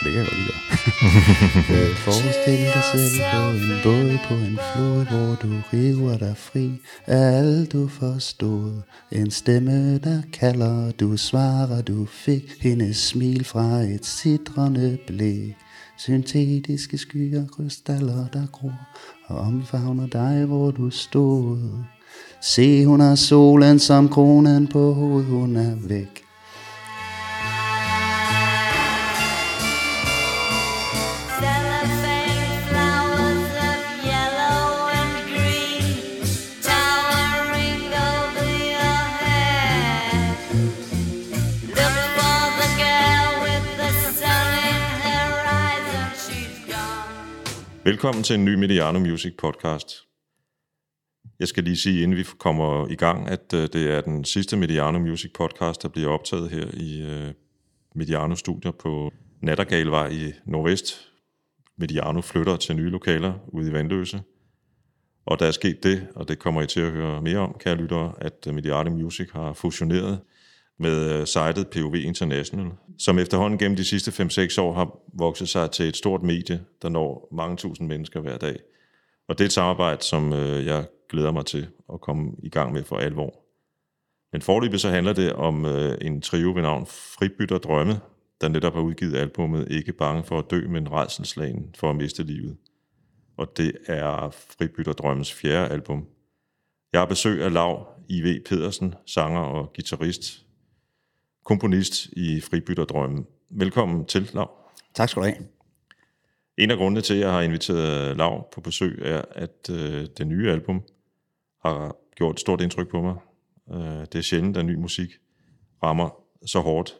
Og det kan jeg godt lide. Øh, Forestil dig selv på en båd på en flod, hvor du river dig fri af alt du forstod. En stemme, der kalder, du svarer, du fik hendes smil fra et sidrende blik. Syntetiske skyer, krystaller, der gror og omfavner dig, hvor du stod. Se, hun har solen som kronen på hovedet, hun er væk. Velkommen til en ny Mediano Music podcast. Jeg skal lige sige, inden vi kommer i gang, at øh, det er den sidste Mediano Music podcast, der bliver optaget her i øh, Mediano Studier på Nattergalvej i Nordvest. Mediano flytter til nye lokaler ude i Vandløse. Og der er sket det, og det kommer I til at høre mere om, kære lyttere, at øh, Mediano Music har fusioneret med øh, sitet POV International, som efterhånden gennem de sidste 5-6 år har vokset sig til et stort medie, der når mange tusind mennesker hver dag. Og det er et samarbejde, som øh, jeg glæder mig til at komme i gang med for alvor. Men forløbet så handler det om øh, en trio ved navn Fribytter Drømme, der netop har udgivet albumet Ikke bange for at dø, men redselslagen for at miste livet. Og det er Fribytter Drømmes fjerde album. Jeg har besøg af Lav I.V. Pedersen, sanger og guitarist, komponist i Fribytter Drømmen. Velkommen til, Lav. Tak skal du have. En af grundene til, at jeg har inviteret Lav på besøg, er, at øh, det nye album har gjort et stort indtryk på mig. Øh, det er sjældent, at ny musik rammer så hårdt,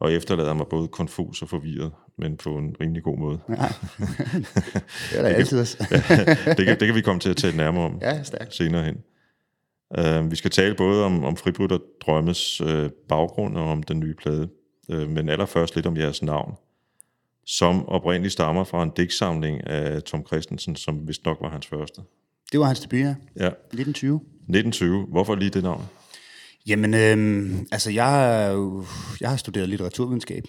og efterlader mig både konfus og forvirret, men på en rimelig god måde. Ja. det er da altid. det, kan, det kan vi komme til at tale nærmere om ja, stærkt. senere hen. Uh, vi skal tale både om, om Fribrytter Drømmes uh, baggrund og om den nye plade, uh, men allerførst lidt om jeres navn, som oprindeligt stammer fra en digtsamling af Tom Christensen, som vist nok var hans første. Det var hans debut, ja. Ja, 1920. 1920. Hvorfor lige det navn? Jamen, øhm, altså jeg jeg har studeret litteraturvidenskab,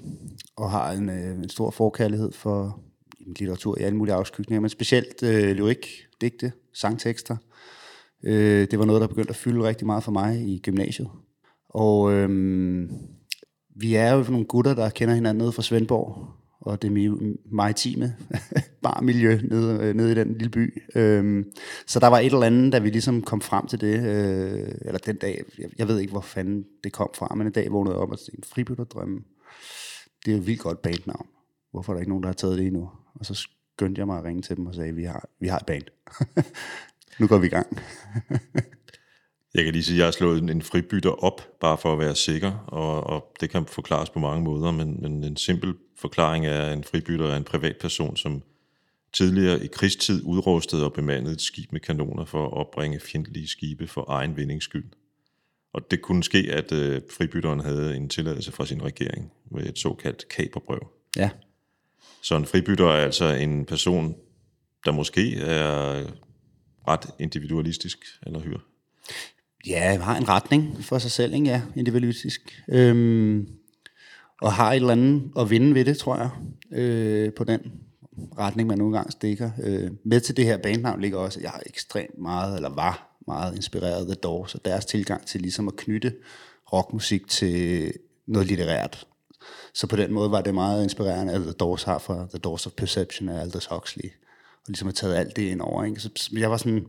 og har en, øh, en stor forkærlighed for litteratur i alle mulige afskygninger, men specielt øh, lyrik, digte, sangtekster. Øh, det var noget, der begyndte at fylde rigtig meget for mig i gymnasiet. Og øh, vi er jo nogle gutter, der kender hinanden nede fra Svendborg, og det mi- maritime barmiljø nede, øh, nede i den lille by. Øhm, så der var et eller andet, da vi ligesom kom frem til det, øh, eller den dag, jeg, jeg ved ikke, hvor fanden det kom fra, men en dag vågnede jeg op og tænkte, Fribytterdrømme, det er jo et vildt godt bandnavn. Hvorfor er der ikke nogen, der har taget det endnu? Og så skyndte jeg mig at ringe til dem og sagde, vi har, vi har et band. nu går vi i gang. Jeg kan lige sige, at jeg har slået en- fribytter op, bare for at være sikker, og, og det kan forklares på mange måder, men, men en simpel forklaring er, at en fribytter er en privatperson, som tidligere i krigstid udrustede og bemandede et skib med kanoner for at opbringe fjendtlige skibe for egen vindings skyld. Og det kunne ske, at øh, fribytteren havde en tilladelse fra sin regering med et såkaldt kaperbrev. Ja. Så en fribytter er altså en person, der måske er ret individualistisk, eller hyr. Ja, har en retning for sig selv, ikke? Ja, individualistisk. Øhm, og har et eller andet at vinde ved det, tror jeg, øh, på den retning, man nogle gange stikker. Øh, med til det her bandnavn ligger også, at jeg har ekstremt meget, eller var meget inspireret af The Doors, og deres tilgang til ligesom at knytte rockmusik til noget litterært. Så på den måde var det meget inspirerende, at The Doors har fra The Doors of Perception af Aldous Huxley, og ligesom har taget alt det ind over. Ikke? Så jeg var sådan,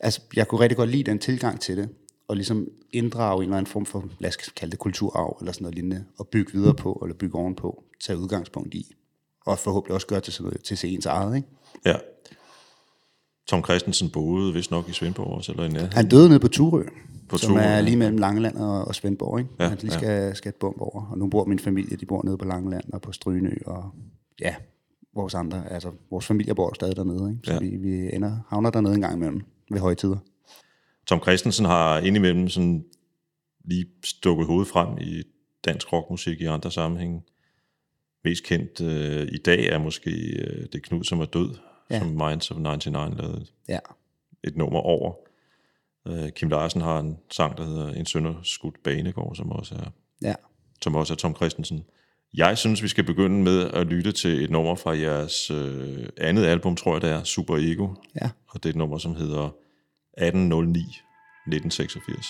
altså jeg kunne rigtig godt lide den tilgang til det, og ligesom inddrage en eller anden form for, lad os kalde det kulturarv, eller sådan noget lignende, og bygge videre på, eller bygge ovenpå, tage udgangspunkt i, og forhåbentlig også gøre til, sådan noget, til sig ens eget. Ikke? Ja. Tom Christensen boede vist nok i Svendborg også, eller i nærheden. Han døde nede på Turø, På som Thurø, er ja. lige mellem Langeland og, og Svendborg. Ikke? Ja, Ja, Han lige ja. skal, skal et bump over. Og nu bor min familie, de bor nede på Langeland og på Strynø, og ja, vores andre, altså vores familie bor stadig dernede. Ikke? Så Ja. vi, vi ender, havner dernede en gang imellem ved højtider. Tom Christensen har indimellem sådan lige stukket hovedet frem i dansk rockmusik i andre sammenhænge. Mest kendt øh, i dag er måske øh, Det Knud, som er død. Ja. som Minds of 99 lavede Ja, et nummer over. Øh, Kim Larsen har en sang, der hedder En sønderskudt banegård, som også er, ja. som også er Tom Christensen Jeg synes, vi skal begynde med at lytte til et nummer fra jeres øh, andet album, tror jeg det er, Super Ego. Ja. Og det er et nummer, som hedder 1809 1986.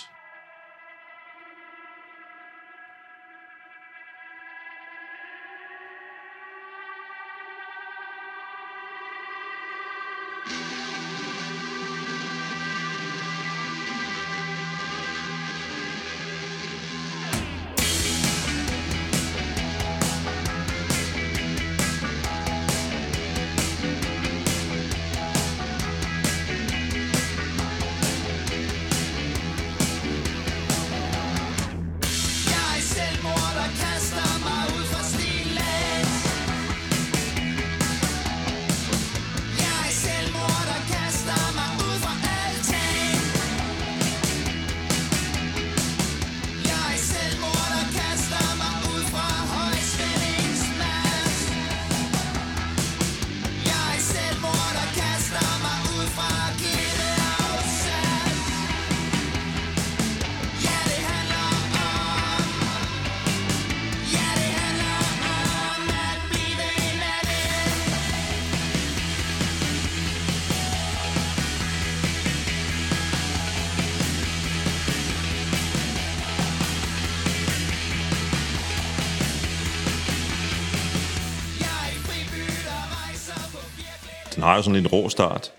har jo sådan en rå start.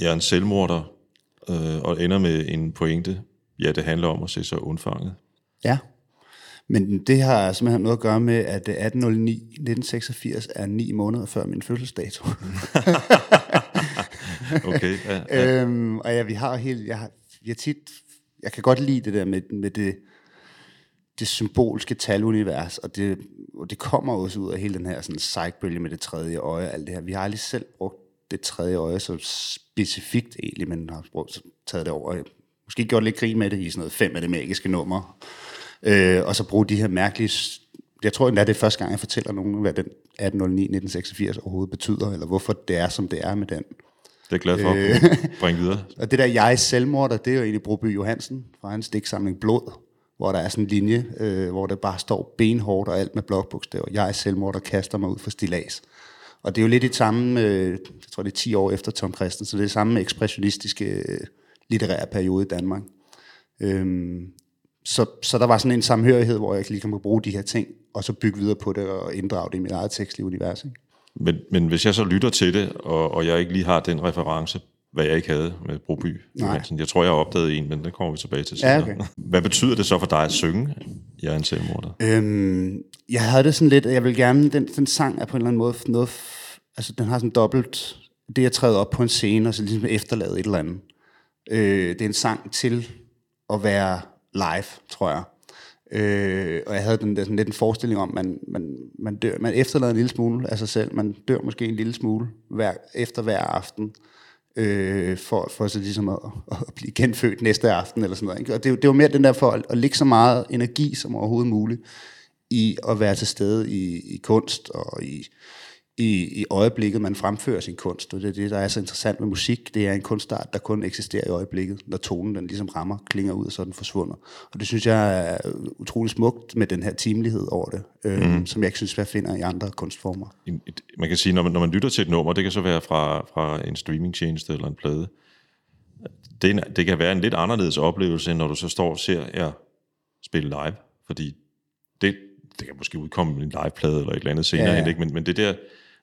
Jeg er en selvmorder, øh, og ender med en pointe. Ja, det handler om at se sig undfanget. Ja. Men det har simpelthen noget at gøre med, at 1809 1986 er ni måneder før min fødselsdato. Okay, ja, ja. øhm, og ja, vi har helt, jeg, har, jeg tit, jeg kan godt lide det der med, med det, det symbolske talunivers, og det, og det kommer også ud af hele den her sådan psykbølge med det tredje øje og alt det her. Vi har aldrig selv brugt det tredje øje så specifikt egentlig, men har brugt, taget det over. Måske gjort lidt grin med det i sådan noget fem af det magiske numre. Øh, og så bruge de her mærkelige... Jeg tror endda, det er første gang, jeg fortæller nogen, hvad den 1809-1986 overhovedet betyder, eller hvorfor det er, som det er med den. Det er jeg glad for Øh. at kunne bringe videre. Og det der jeg selvmorder, det er jo egentlig Broby Johansen fra hans digtsamling Blod, hvor der er sådan en linje, øh, hvor der bare står benhårdt og alt med blokbogstaver. Jeg er selvmorder, kaster mig ud for stilas. Og det er jo lidt i samme, øh, jeg tror det er 10 år efter Tom Christensen, så det er samme ekspressionistiske øh, litterære periode i Danmark. Øhm, så, så der var sådan en samhørighed, hvor jeg lige kan bruge de her ting, og så bygge videre på det og inddrage det i mit eget tekstlige univers. Ikke? Men, men hvis jeg så lytter til det, og, og jeg ikke lige har den reference, hvad jeg ikke havde med Broby Johansen. Jeg tror, jeg har opdaget en, men den kommer vi tilbage til Ja, senere. okay. Hvad betyder det så for dig at synge? Jeg er en selvmorder. Øhm, jeg havde det sådan lidt, at jeg vil gerne, den, den sang er på en eller anden måde noget, altså den har sådan dobbelt, det at træde op på en scene, og så ligesom efterlade et eller andet. Øh, det er en sang til at være live, tror jeg. Øh, og jeg havde den der, sådan lidt en forestilling om, man, man, man, dør, man efterlader en lille smule af sig selv. Man dør måske en lille smule hver, efter hver aften, øh, for, for så ligesom at, at blive genfødt næste aften, eller sådan noget. Ikke? Og det, det var mere den der for at, at lægge så meget energi som overhovedet muligt i at være til stede i, i kunst og i, i, i øjeblikket, man fremfører sin kunst. Og det er det, der er så interessant med musik. Det er en kunstart, der kun eksisterer i øjeblikket, når tonen den ligesom rammer, klinger ud, og så er den forsvundet. Og det synes jeg er utrolig smukt med den her timelighed over det, øh, mm. som jeg ikke synes, jeg finder i andre kunstformer. Man kan sige, når man, når man lytter til et nummer, det kan så være fra, fra en streamingtjeneste eller en plade, det, en, det kan være en lidt anderledes oplevelse, end når du så står og ser jer spille live, fordi det, det kan måske udkomme en liveplade eller et eller andet senere ja, ja. hen, ikke? Men, men det der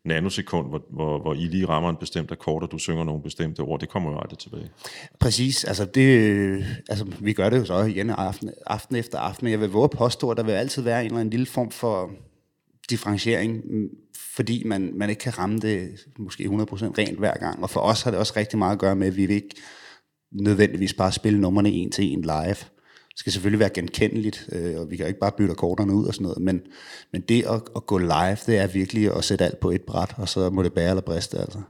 nanosekund, hvor, hvor, hvor I lige rammer en bestemt akkord, og du synger nogle bestemte ord, det kommer jo aldrig tilbage. Præcis, altså, det, altså vi gør det jo så igen aften, aften efter aften, men jeg vil våge at påstå, at der vil altid være en eller anden lille form for differentiering, mm, fordi man, man ikke kan ramme det måske 100% rent hver gang. Og for os har det også rigtig meget at gøre med, at vi vil ikke nødvendigvis bare spille numrene en til en live. Det skal selvfølgelig være genkendeligt, øh, og vi kan ikke bare bytte akkorderne ud og sådan noget, men, men det at, at gå live, det er virkelig at sætte alt på et bræt, og så må det bære eller briste, altså.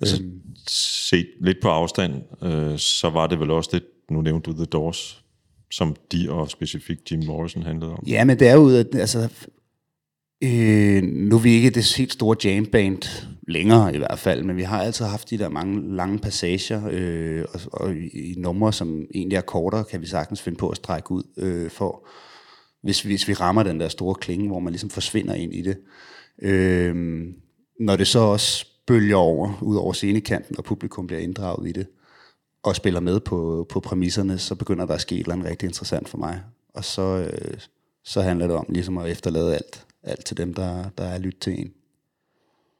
Altså, set lidt på afstand, øh, så var det vel også det, nu nævnte du The Doors, som de og specifikt Jim Morrison handlede om. Ja, men det er jo, altså, øh, nu er vi ikke det helt store jamband længere i hvert fald, men vi har altid haft de der mange lange passager, øh, og, og i, i numre, som egentlig er kortere, kan vi sagtens finde på at strække ud, øh, for hvis, hvis vi rammer den der store klinge, hvor man ligesom forsvinder ind i det. Øh, når det så også bølger over, ud over scenekanten, og publikum bliver inddraget i det, og spiller med på, på præmisserne, så begynder der at ske et eller andet rigtig interessant for mig. Og så, øh, så handler det om ligesom at efterlade alt, alt til dem, der, der er lyttet til en.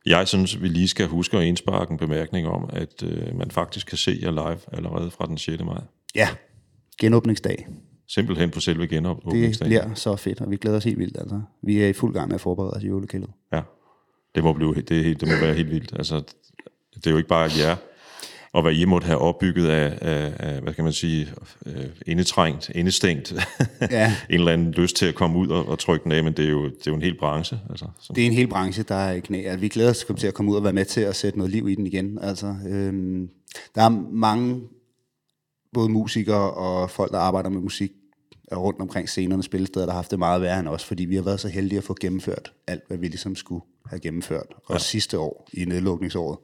Jeg synes, vi lige skal huske at indsparke en bemærkning om, at øh, man faktisk kan se jer live allerede fra den 6. maj. Ja, genåbningsdag. Simpelthen på selve Det genåbningsdagen. bliver så fedt, og vi glæder os helt vildt. Altså. Vi er i fuld gang med at forberede os i julekældet. Ja, det må, blive, det, det må være helt vildt. Altså, det er jo ikke bare jer, og hvad I måtte have opbygget af, af, af hvad kan man sige, øh, indetrængt, indestængt, Ja. en eller anden lyst til at komme ud og, og trykke den af, men det er jo, det er jo en hel branche. Altså, Det er en hel branche, der er i knæ. Vi glæder os til at komme ud og være med til at sætte noget liv i den igen. Altså, øhm, der er mange, både musikere og folk, der arbejder med musik rundt omkring scenerne, spillesteder, der har haft det meget værre end os, fordi vi har været så heldige at få gennemført alt, hvad vi ligesom skulle have gennemført. Og ja. sidste år, i nedlukningsåret,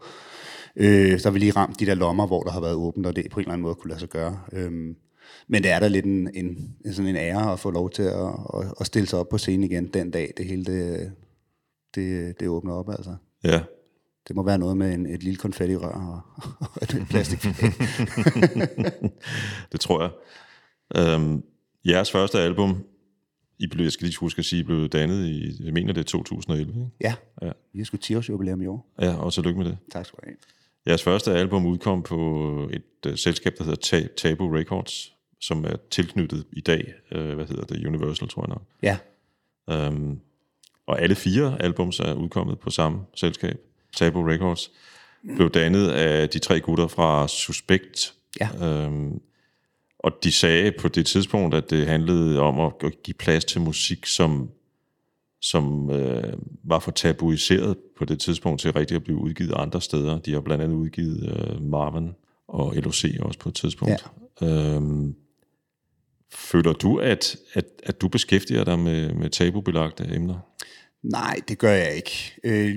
øh, så har vi lige ramt de der lommer, hvor der har været åbent, og det på en eller anden måde kunne lade sig gøre. Øhm, men det er da lidt en, en, sådan en ære at få lov til at, at, at stille sig op på scenen igen den dag, det hele det, det, det åbner op, altså. ja, Det må være noget med en, et lille konfettirør og, og et plastikflag. det tror jeg. Øhm, jeres første album, I blev, jeg skal lige huske at sige, I blev dannet i, jeg mener det er 2011, ikke? ja, Ja. vi har sgu 10 års jubilæum i år. Ja, og tillykke med det. Tak skal du have. Jeres første album udkom på et uh, selskab, der hedder Ta- Tabu Records, som er tilknyttet i dag, uh, hvad hedder det, Universal, tror jeg nok. Ja, Um, og alle fire albums er udkommet på samme selskab, Tabu Records, blev dannet af de tre gutter fra Suspekt. Ja. Um, og de sagde på det tidspunkt, at det handlede om at at give plads til musik, som, som øh, var for tabuiseret på det tidspunkt til rigtig at blive udgivet andre steder. De har blandt andet udgivet øh, Marvin og LOC også på et tidspunkt. Ja. Øhm, føler du, at, at, at du beskæftiger dig med, med tabubelagte emner? nej, det gør jeg ikke. Øh,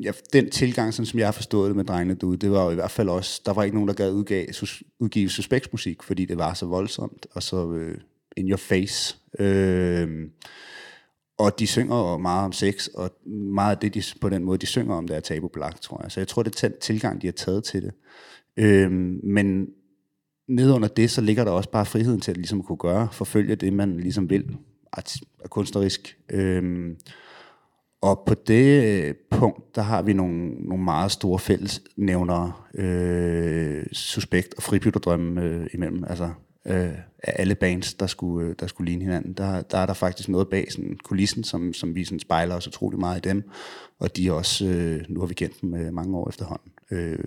jeg, den tilgang, sådan som jeg har forstået det med drengene derude, det var jo i hvert fald også, der var ikke nogen, der gad udgive, sus, udgive suspektsmusik, fordi det var så voldsomt, og så øh, in your face. Øh, og de synger jo meget om sex, og meget af det, de, på den måde, de synger om, det er tabubelagt, tror jeg. Så jeg tror, det er tilgang, de har taget til det. Øhm, men ned under det, så ligger der også bare friheden til at ligesom kunne gøre, forfølge det, man ligesom vil, art, kunstnerisk. Øhm, og på det øh, punkt, der har vi nogle, nogle meget store fællesnævnere, øh, Suspekt og Fribytterdrømme øh, imellem, altså øh, af alle bands, der skulle, øh, der skulle ligne hinanden. Der, der er der faktisk noget bag sådan, kulissen, som, som vi sådan, spejler os utrolig meget i dem, og de er også, øh, nu har vi kendt dem øh, mange år efterhånden, øh,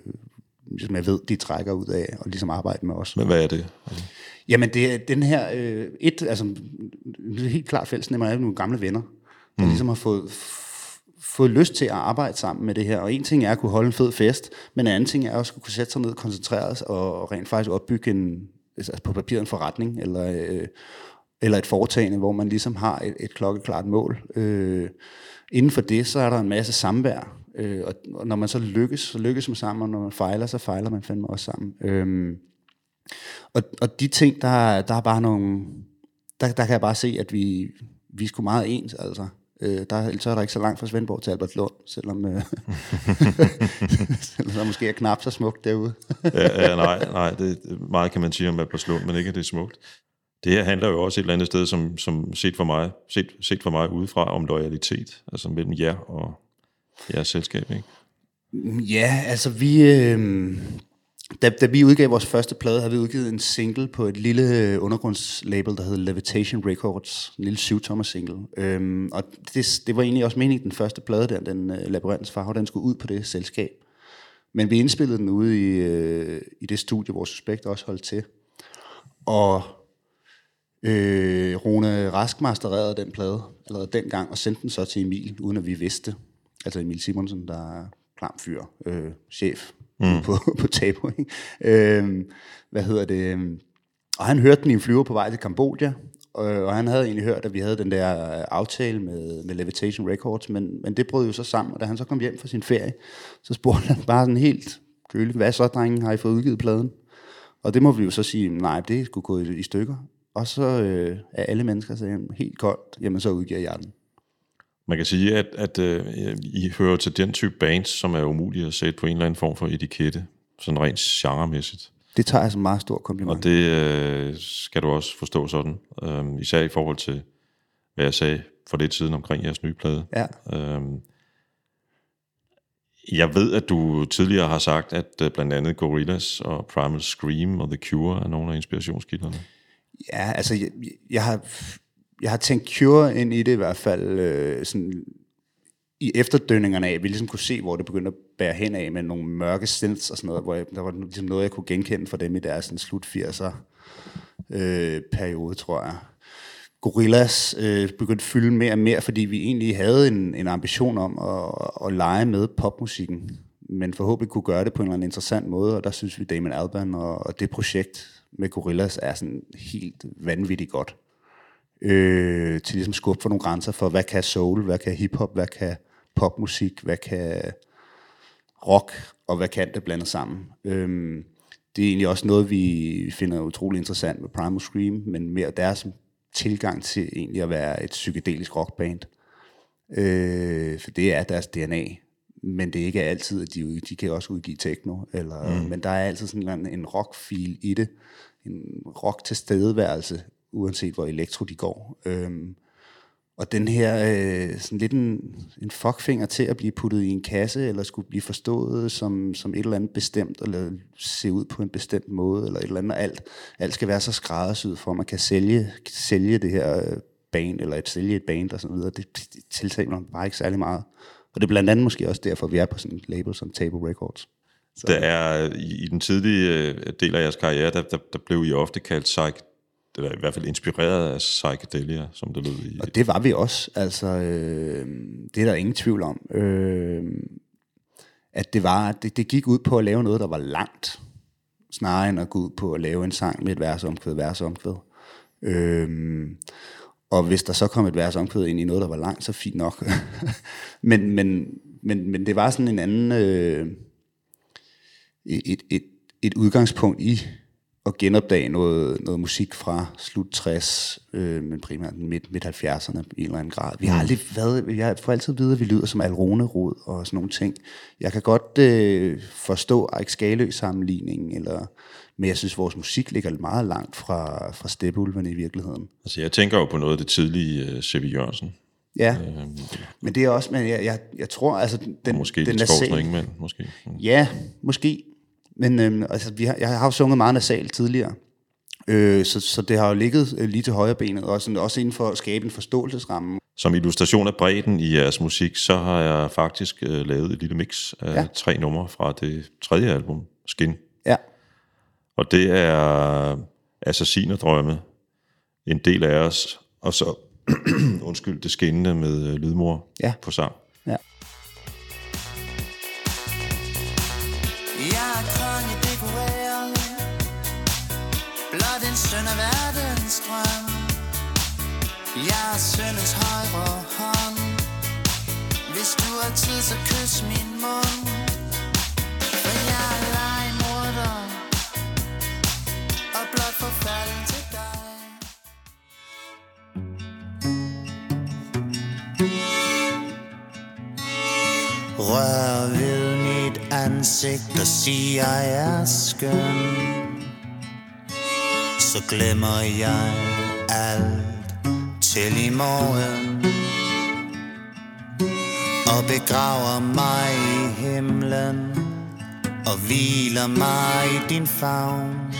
som jeg ved, de trækker ud af og ligesom arbejde med os. Men hvad er det? Jamen, det er den her... Øh, et, altså, helt klart fællesnæmmer er nogle gamle venner, der mm. ligesom har fået, fået lyst til at arbejde sammen med det her. Og en ting er at kunne holde en fed fest, men en anden ting er også at kunne sætte sig ned, koncentrere sig og, og rent faktisk opbygge en, altså på papiret en forretning, eller, øh, eller et foretagende, hvor man ligesom har et, et klokkeklart mål. Øh, inden for det, så er der en masse samvær, øh, og, og når man så lykkes, så lykkes man sammen, og når man fejler, så fejler man fandme også sammen. Øh, og, og de ting, der, der er bare nogle... Der, der kan jeg bare se, at vi, vi er sgu meget ens, altså. Øh, der, så er der ikke så langt fra Svendborg til Albertslund, selvom, øh, selvom der måske er knap så smukt derude. ja, ja, nej, nej, det, meget kan man sige om Albertslund, men ikke at det er smukt. Det her handler jo også et eller andet sted, som, som set, for mig, set, set for mig udefra, om loyalitet, altså mellem jer og jeres selskab, ikke? Ja, altså vi... Øh, da, da vi udgav vores første plade, havde vi udgivet en single på et lille øh, undergrundslabel, der hed Levitation Records. En lille syvtommer single. Øhm, og det, det var egentlig også meningen, den første plade der, den øh, uh, Labyrinths Farve, den skulle ud på det selskab. Men vi indspillede den ude i, øh, i det studie, hvor Suspekt også holdt til. Og øh, Rune Rask mastererede den plade allerede dengang, og sendte den så til Emil, uden at vi vidste. Altså Emil Simonsen, der er klam fyr, øh, chef mm. på, på Tabu. Ikke? Øh, hvad hedder det? øhm, Og han hørte den i en flyver på vej til Kambodja, og, og han havde egentlig hørt, at vi havde den der øh, aftale med, med Levitation Records, men, men det brød jo så sammen, og da han så kom hjem fra sin ferie, så spurgte han bare sådan helt køligt, hvad så, drengen, har I fået udgivet pladen? Og det må vi jo så sige, nej, det skulle gå i, i stykker. Og så øh, er alle mennesker så helt koldt, jamen så udgiver jeg den. Man kan sige, at, at øh, I hører til den type bands, som er umulige at sætte på en eller anden form for etikette, sådan rent genremæssigt. Det tager jeg som en meget stor kompliment. Og det øh, skal du også forstå sådan, øh, især i forhold til, hvad jeg sagde for lidt siden omkring jeres nye plade. Ja. Øhm, jeg ved, at du tidligere har sagt, at øh, blandt andet Gorillaz og Primal Scream og The Cure er nogle af inspirationskilderne. Ja, altså, jeg, jeg, har, jeg har tænkt Cure ind i det i hvert fald, øh, sådan, i efterdønningerne af, at vi ligesom kunne se, hvor det begyndte at bære hen af med nogle mørke synths og sådan noget, hvor jeg, der var ligesom noget, jeg kunne genkende fra dem i deres sådan, slut 80'er øh, periode, tror jeg. Gorillas øh, begyndte at fylde mere og mere, fordi vi egentlig havde en, en ambition om at, at lege med popmusikken, men forhåbentlig kunne gøre det på en eller anden interessant måde, og der synes vi, Damon Albarn og, og det projekt med Gorillas er sådan helt vanvittigt godt. Øh, til ligesom skubbe for nogle grænser for, hvad kan soul, hvad kan hiphop, hvad kan popmusik, hvad kan rock, og hvad kan det blandet sammen. Øhm, det er egentlig også noget, vi finder utrolig interessant med Primal Scream, men mere deres tilgang til egentlig at være et psykedelisk rockband. Øh, for det er deres DNA. Men det er ikke altid, at de, de kan også udgive techno. Eller, mm. Men der er altid sådan en, en rock-feel i det. En rock tilstedeværelse, uanset hvor elektro de går. Øhm, og den her, øh, sådan lidt en, en fuckfinger til at blive puttet i en kasse, eller skulle blive forstået som, som et eller andet bestemt, eller se ud på en bestemt måde, eller et eller andet. Alt, alt skal være så skræddersyet for, at man kan sælge, sælge det her øh, band, eller et sælge et band og sådan videre. Det, det tiltaler mig bare ikke særlig meget. Og det er blandt andet måske også derfor, vi er på sådan et label som Table Records. Der er i, i den tidlige øh, del af jeres karriere, der, der, der blev I ofte kaldt psych, eller i hvert fald inspireret af psychedelia, som det lød i. Og det var vi også. Altså, øh, det er der ingen tvivl om. Øh, at det var, det, det gik ud på at lave noget, der var langt, snarere end at gå ud på at lave en sang med et vers omkvæd, vers omkvæd. Øh, og hvis der så kom et vers omkvæd ind i noget, der var langt, så fint nok. men, men, men, men det var sådan en anden... Øh, et, et, et udgangspunkt i at genopdage noget, noget musik fra slut 60, øh, men primært midt, midt 70'erne i en eller anden grad. Vi har aldrig været, jeg får altid at vide, at vi lyder som Alrone-rod og sådan nogle ting. Jeg kan godt øh, forstå Erik Skalø sammenligningen, eller, men jeg synes, vores musik ligger meget langt fra, fra Steppeulvene i virkeligheden. Altså, jeg tænker jo på noget af det tidlige uh, C.V. Jørgensen. Ja, men det er også, men jeg, jeg, jeg tror, altså den, Og måske den lidt Skovsen Ingemann, måske. Mm. Ja, måske. Men øhm, altså, vi har, jeg har jo sunget meget nasalt tidligere. Øh, så, så det har jo ligget øh, lige til højre benet, og sådan, også inden for at skabe en forståelsesramme. Som illustration af bredden i jeres musik, så har jeg faktisk uh, lavet et lille mix af Ja. tre numre fra det tredje album, Skin. Ja, Og det er Assassinerdrømme, en del af os, og så, undskyld, det skinnende med øh, lydmor Ja. på sang. Søn af verdens drøm. Jeg er søndens højre hånd. Hvis du har tid, så kys min mund. For jeg er legemorder Og blot forfalden til dig. Rør ved mit ansigt og sig, jeg er skøn. Så glemmer jeg alt til i morgen. Og begraver mig i himlen Og hviler mig i din favn.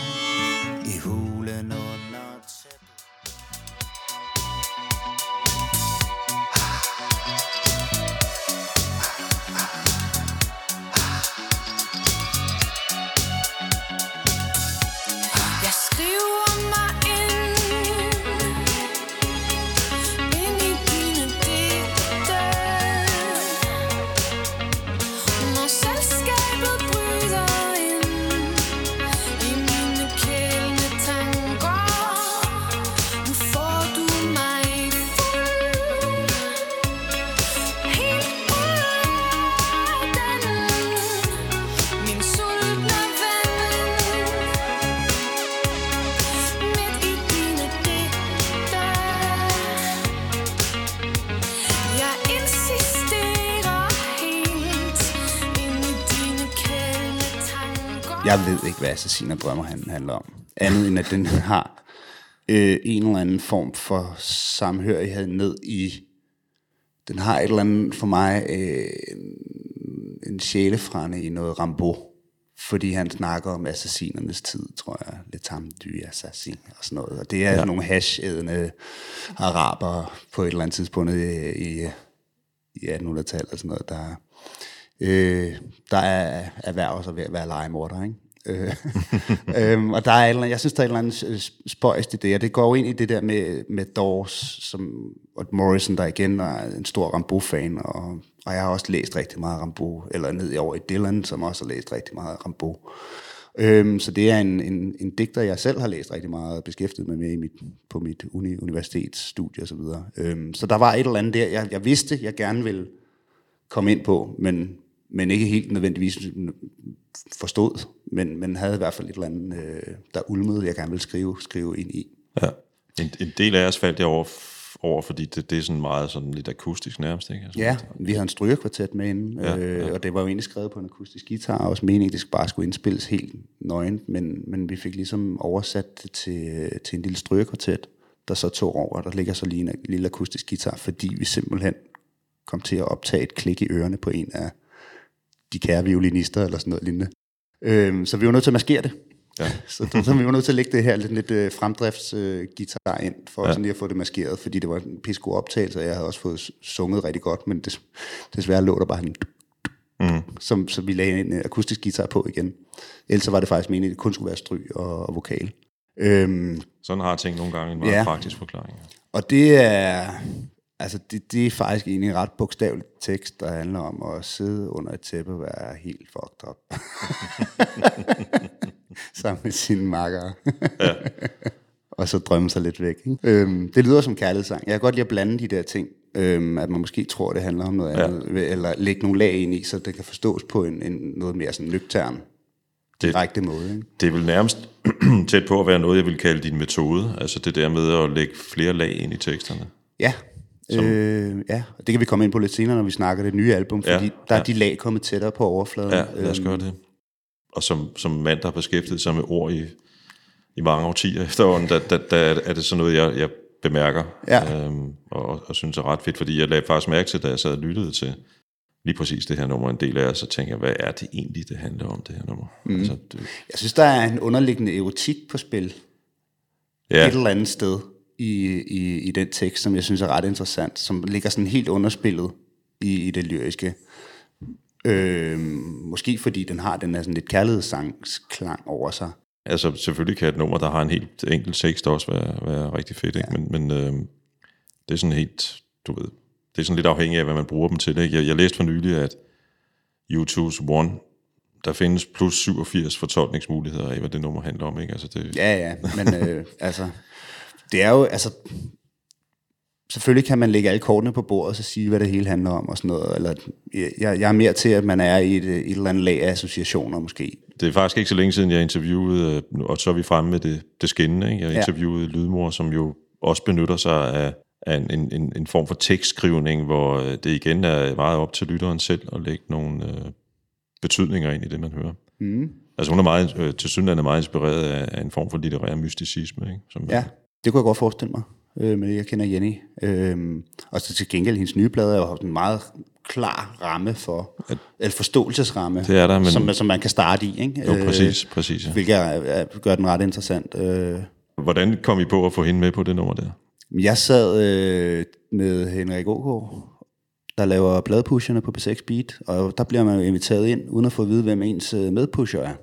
Jeg ved ikke, hvad Assassiner drømmer han handler om. Andet end, at den har øh, en eller anden form for samhørighed ned i... Den har et eller andet for mig øh, en, sjælefrænde i noget Rambo. Fordi han snakker om assassinernes tid, tror jeg. Lidt tamdy assassin og sådan noget. Og det er ja. nogle hash-ædende araber på et eller andet tidspunkt i, i, i 1800-tallet og sådan noget, der, øh, der er erhverver sig ved at være legemorder, ikke? Øh, øhm, og der er et eller andet, jeg synes, der er et eller andet spøjst i det, og det går jo ind i det der med, med Doors, som, og Morrison, der igen er en stor Rambo-fan, og, og jeg har også læst rigtig meget Rambo, eller ned i over i Dylan, som også har læst rigtig meget Rambo. Øhm, så det er en, en, en digter, jeg selv har læst rigtig meget og beskæftiget mig med i mit, på mit uni, universitetsstudie osv. Så, øhm, så der var et eller andet der, jeg, jeg vidste, jeg gerne ville komme ind på, men, men ikke helt nødvendigvis forstod, men, men havde i hvert fald et eller andet, øh, der ulmede, jeg gerne ville skrive, skrive ind i. Ja. En, en del af os faldt jeg over, over fordi det, det er sådan meget sådan lidt akustisk nærmest, ikke? Altså, Ja, vi havde en strygerkvartet med inden, Ja, øh, ja. og det var jo egentlig skrevet på en akustisk guitar, og også meningen, det bare skulle indspilles helt nøgent, men, men vi fik ligesom oversat det til, til en lille strygerkvartet, der så tog over, og der ligger så lige en lille akustisk guitar, fordi vi simpelthen kom til at optage et klik i ørerne på en af de kære violinister, eller sådan noget lignende. Øhm, så vi var nødt til at maskere det. Ja. Så, så vi var nødt til at lægge det her lidt, lidt øh, fremdriftsguitar øh, guitar ind, for ja. sådan lige at få det maskeret, fordi det var en pisse god optagelse, og jeg havde også fået sunget rigtig godt, men des, desværre lå der bare en mm. som, som vi lagde en øh, akustisk guitar på igen. Ellers var det faktisk meningen, at det kun skulle være stryg og, og vokal. Øhm, Sådan har ting nogle gange en meget Ja. praktisk forklaring. og det er, altså det, det er faktisk egentlig en ret bogstavelig tekst, der handler om at sidde under et tæppe og være helt fucked up. Sammen med sine makkere. ja. og så drømme sig lidt væk. Ikke? Øhm, det lyder som kærlighedssang. Jeg kan godt lide at blande de der ting. Øhm, at man måske tror, det handler om noget Ja. andet. Eller lægge nogle lag ind i, så det kan forstås på en, en noget mere sådan nøgtern, direkte måde. Ikke? Det er vel nærmest tæt på at være noget, jeg vil kalde din metode. Altså det der med at lægge flere lag ind i teksterne. Ja. Øh, ja, og det kan vi komme ind på lidt senere, når vi snakker det nye album, fordi Ja, ja, der er ja. de lag kommet tættere på overfladen. Ja, lad os Øhm, gøre det. Og som, som mand, der har beskæftiget sig med ord i, i mange årtier efterhånden, der, der, der er det sådan noget, jeg, jeg bemærker, Ja. øhm, og, og synes er ret fedt, fordi jeg lagde faktisk mærke til, da jeg sad og lyttede til lige præcis det her nummer, en del af, så tænker jeg, hvad er det egentlig, det handler om, det her nummer? Mm. Altså, det, Jeg synes, der er en underliggende erotik på spil ja, et eller andet sted i, i, i den tekst, som jeg synes er ret interessant, som ligger sådan helt underspillet i, i det lyriske. Øh, måske fordi den har den her sådan lidt kærlighedssangsklang over sig. altså selvfølgelig kan et nummer, der har en helt enkelt tekst også være, være rigtig fedt, ikke? men, men øhm, det er sådan helt, du ved, det er sådan lidt afhængigt af, hvad man bruger dem til. Ikke? Jeg, jeg læste for nylig, at U2's One, der findes plus 87 fortolkningsmuligheder af, hvad det nummer handler om. Ikke? Altså det, Ja, ja, men øh, altså, det er jo, altså, selvfølgelig kan man lægge alle kortene på bordet og så sige, hvad det hele handler om og sådan noget. Eller, jeg, jeg er mere til, at man er i et, et eller andet lag af associationer måske. det er faktisk ikke så længe siden, jeg interviewede, øh, og så er vi fremme med det, det skinnende. Ikke? Jeg Ja. interviewede Lydmor, som jo også benytter sig af, af en, en, en, en form for tekstskrivning, hvor øh, det igen er meget op til lytteren selv at lægge nogle øh, betydninger ind i det, man hører. Mm. Altså hun er meget, øh, til synligheden meget inspireret af, af en form for litterær mysticisme. Ikke? Som, Ja, det kunne jeg godt forestille mig, øh, med det, jeg kender Jenny. Øh, og så til gengæld, hendes nye plade er jo en meget klar ramme for, eller forståelsesramme, Det er der, men- som, som man kan starte i. Ikke? Jo, præcis, præcis. Ja. Hvilket er, er, gør den ret interessant. Øh, Hvordan kom I på at få hende med på det nummer der? Jeg sad øh, med Henrik OK, der laver pladepusherne på B6 Beat, og der bliver man jo inviteret ind, uden at få at vide, hvem ens øh, medpusher er.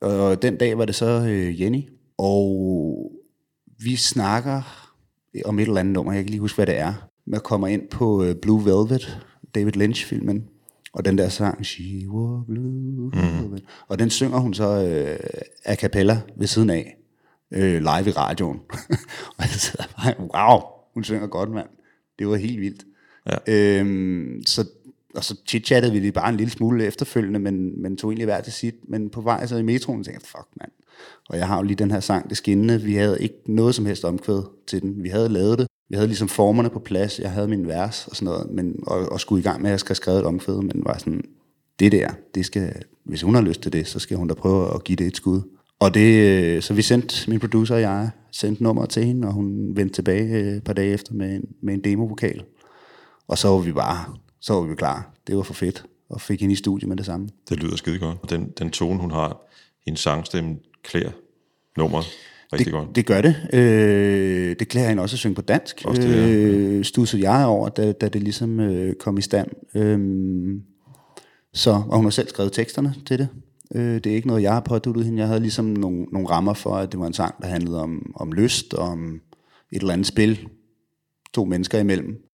Og den dag var det så øh, Jenny, og vi snakker om et eller andet nummer, jeg kan ikke lige huske, hvad det er. Man kommer ind på øh, Blue Velvet, David Lynch-filmen, og den der sang, She was blue velvet, og den synger hun så øh, a cappella ved siden af, øh, live i radioen. og jeg sidder bare, wow, hun synger godt, mand. Det var helt vildt. Ja. Øhm, så, og så chit-chattede vi det bare en lille smule efterfølgende, men, men tog egentlig hver til sit. Men på vej så i metroen tænkte jeg, fuck mand. Og jeg har jo lige den her sang, Det Skinnende. Vi havde ikke noget som helst omkvæd til den. Vi havde lavet det. Vi havde ligesom formerne på plads. Jeg havde min vers og sådan noget. Men, og, og skulle i gang med at skal skrive et omkvæd, men var sådan, det der, det skal, hvis hun har lyst til det, så skal hun da prøve at give det et skud. Og det, øh, så vi sendte, min producer og jeg, sendte nummer til hende, og hun vendte tilbage øh, et par dage efter med en, med en demovokal. Og så var vi bare, så var vi klar. Det var for fedt, og fik hende i studiet med det samme. Det lyder skide godt. Den, den tone, hun har, hendes sangstemme klæder nummeret rigtig det, godt. Det gør det. Øh, det klæder hende også at synge på dansk. Også det, ja. øh, stussede jeg over, da, da det ligesom øh, kom i stand. Øh, så, og hun har selv skrevet teksterne til det. Øh, det er ikke noget, jeg har påduttet hende. Jeg havde ligesom nogle, nogle rammer for, at det var en sang, der handlede om, om lyst, om et eller andet spil. To mennesker imellem.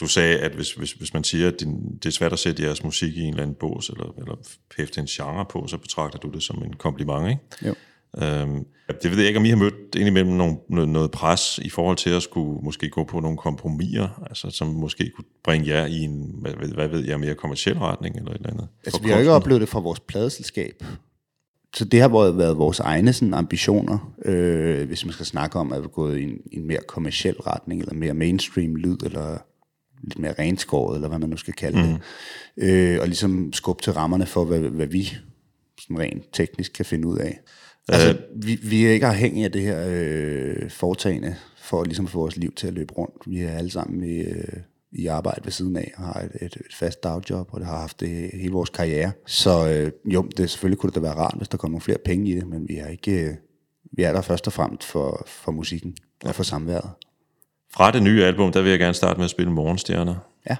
Du sagde, at hvis, hvis, hvis man siger, at din, det er svært at sætte jeres musik i en eller anden bås, eller, eller hæfte en genre på, så betragter du det som en kompliment, ikke? Jo. Øhm, det ved jeg ikke, om I har mødt indimellem nogle, noget, noget pres i forhold til at skulle måske gå på nogle kompromiser, altså, som måske kunne bringe jer i en, hvad, ved- hvad ved jeg, mere kommersiel retning eller et eller andet. Altså, vi har jo ikke oplevet det fra vores pladeselskab. Så det har været, vores egne sådan, ambitioner, øh, hvis man skal snakke om, at vi er gået i en, en mere kommersiel retning, eller mere mainstream lyd, eller lidt mere renskåret, eller hvad man nu skal kalde det. Øh, og ligesom skubbe til rammerne for, hvad, hvad vi sådan rent teknisk kan finde ud af. Altså, vi, vi er ikke afhængige af det her øh, foretagende, for ligesom at få vores liv til at løbe rundt. Vi er alle sammen i, øh, i arbejde ved siden af, og har et, et, et fast dagjob, og det har haft det hele vores karriere. Så øh, jo, det selvfølgelig kunne det da være rart, hvis der kom nogle flere penge i det, men vi er ikke... Øh, vi er der først og fremmest for, for musikken og for samværet. Fra det nye album, der vil jeg gerne starte med at spille Morgenstjerner. Ja.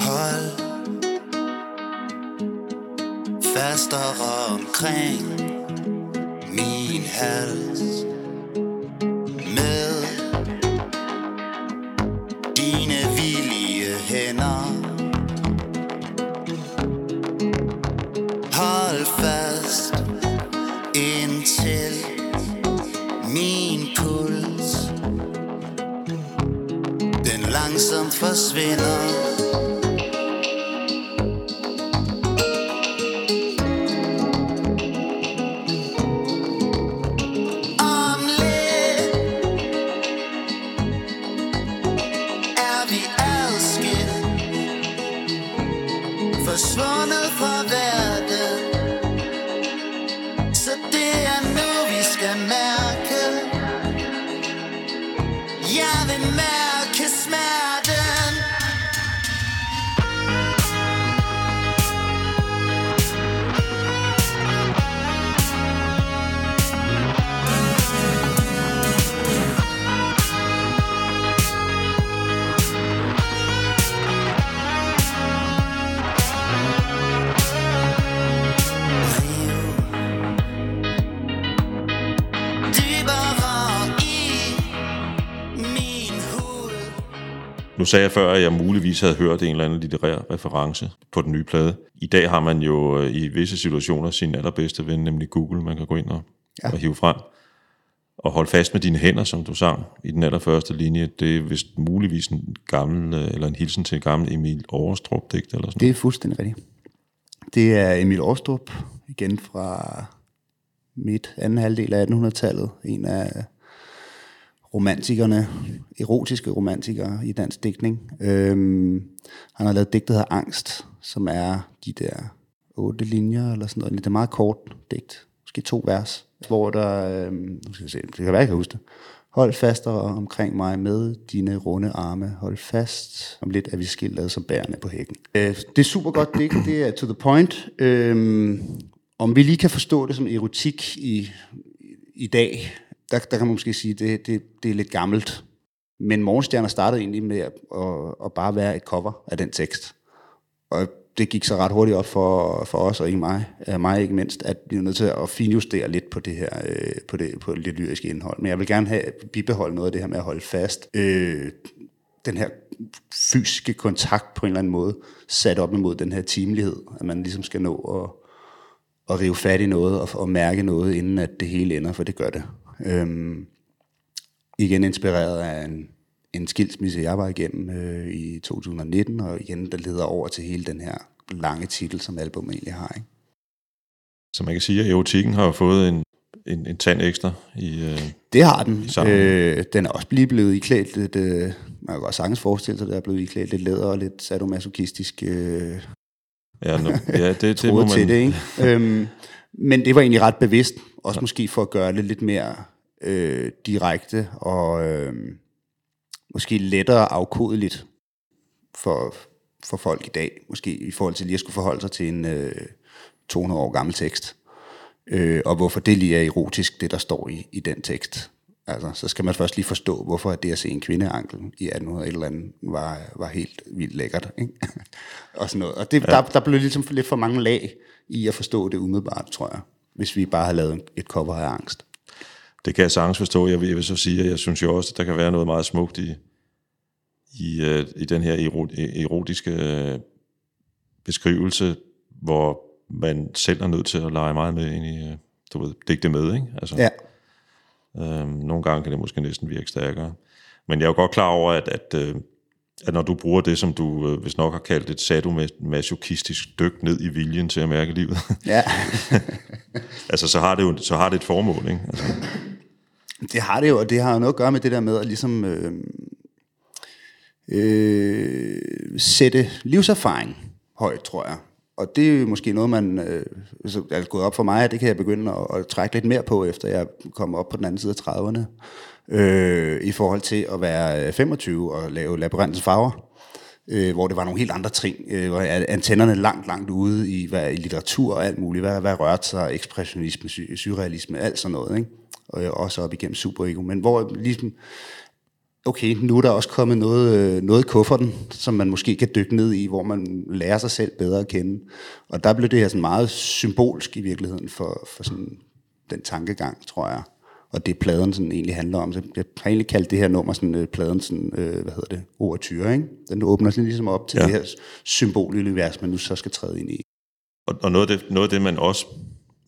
Hold fastere omkring min hals med sagde jeg før, at jeg muligvis havde hørt en eller anden litterær reference på den nye plade. I dag har man jo øh, i visse situationer sin allerbedste ven, nemlig Google, man kan gå ind og, ja. Og hive frem. Og holde fast med dine hænder, som du sang i den allerførste linje. Det er vist muligvis en gammel, øh, eller en hilsen til en gammel Emil Overstrup digt eller sådan Det er fuldstændig rigtigt. Det er Emil Aarstrup, igen fra midt anden halvdel af 1800-tallet. En af romantikerne, erotiske romantikere i dansk digtning. Øhm, han har lavet digt, der hedder Angst, som er de der otte linjer, eller sådan noget. Det er meget kort digt, måske to vers, hvor der, øhm, skal jeg se, det kan være, jeg kan huske det. Hold fastere omkring mig med dine runde arme. Hold fast. Om lidt er vi skildret som bærende på hækken. Øh, det er super godt digt. Det er to the point. Øhm, om vi lige kan forstå det som erotik i, i dag, der, der kan man måske sige, det, det, det er lidt gammelt. Men Morgenstjerner startede egentlig med at, at, at bare være et cover af den tekst. Og det gik så ret hurtigt op for, for os, og ikke mig, øh, mig ikke mindst, at vi er nødt til at finjustere lidt på det her, øh, på det, på det lyriske indhold. Men jeg vil gerne have bibeholde noget af det her med at holde fast. Øh, den her fysiske kontakt på en eller anden måde, sat op imod den her timelighed, at man ligesom skal nå at, at rive fat i noget og, og mærke noget, inden at det hele ender, for det gør det. Øhm, igen inspireret af en, en skilsmisse, jeg var igennem øh, i 2019, og igen, der leder over til hele den her lange titel, som albumet egentlig har. Ikke? Så man kan sige, at erotikken har jo fået en, en, en tand ekstra i... Øh, Det har den. Øh, den er også lige blevet iklædt lidt, øh, man kan godt sagtens forestille sig, at der er blevet iklædt lidt læder og lidt sadomasochistisk øh, ja, no, ja, det, det må man... til det, ikke? øhm, men det var egentlig ret bevidst, også ja. måske for at gøre det lidt mere øh, direkte og øh, måske lettere afkodeligt for, for folk i dag, måske i forhold til lige at skulle forholde sig til en øh, 200 år gammel tekst. Øh, og hvorfor det lige er erotisk, det der står i, i den tekst. Altså, så skal man først lige forstå, hvorfor det at se en kvindeankel i 1800 et eller andet var, var helt vildt lækkert. Ikke? og sådan noget. Og det, ja. der, der blev ligesom lidt for mange lag i at forstå det umiddelbart, tror jeg, hvis vi bare havde lavet et cover af angst. Det kan jeg sagtens forstå. Jeg vil, jeg vil så sige, at jeg synes jo også, at der kan være noget meget smukt i, i, øh, i den her ero- erotiske øh, beskrivelse, hvor man selv er nødt til at lege meget med ind i, øh, du ved, digte med, ikke? Altså, Ja, Øhm, nogle gange kan det måske næsten virke stærkere. Men jeg er jo godt klar over, at, at, øh, at når du bruger det, som du øh, hvis nok har kaldt et sadomasochistisk dyk ned i viljen til at mærke livet, ja. altså så har det jo så har det et formål, ikke? Altså, Det har det jo, og det har jo noget at gøre med det der med at ligesom øh, øh, sætte livserfaring højt, tror jeg. Og det er jo måske noget, man øh, er gået op for mig, at det kan jeg begynde at, at trække lidt mere på, efter jeg kommer op på den anden side af 30'erne, øh, i forhold til at være øh, 25 og lave labyrintens farver øh, hvor det var nogle helt andre ting, øh, hvor antennerne langt, langt ude i, hvad, i litteratur og alt muligt, hvad, hvad rørte sig, ekspressionisme, sy- surrealisme, alt sådan noget, ikke? Og øh, også op igennem superego, men hvor ligesom, okay, nu er der også kommet noget, øh, noget i kufferten, som man måske kan dykke ned i, hvor man lærer sig selv bedre at kende. Og der blev det her sådan meget symbolsk i virkeligheden for, for sådan den tankegang, tror jeg. Og det pladen sådan egentlig handler om. Så jeg har egentlig kaldt det her nummer sådan, øh, pladen sådan, øh, hvad hedder det, overtyre, ikke? Den åbner sådan ligesom op til Ja. det her symbolunivers, man nu så skal træde ind i. og, og noget, af det, noget af det, man også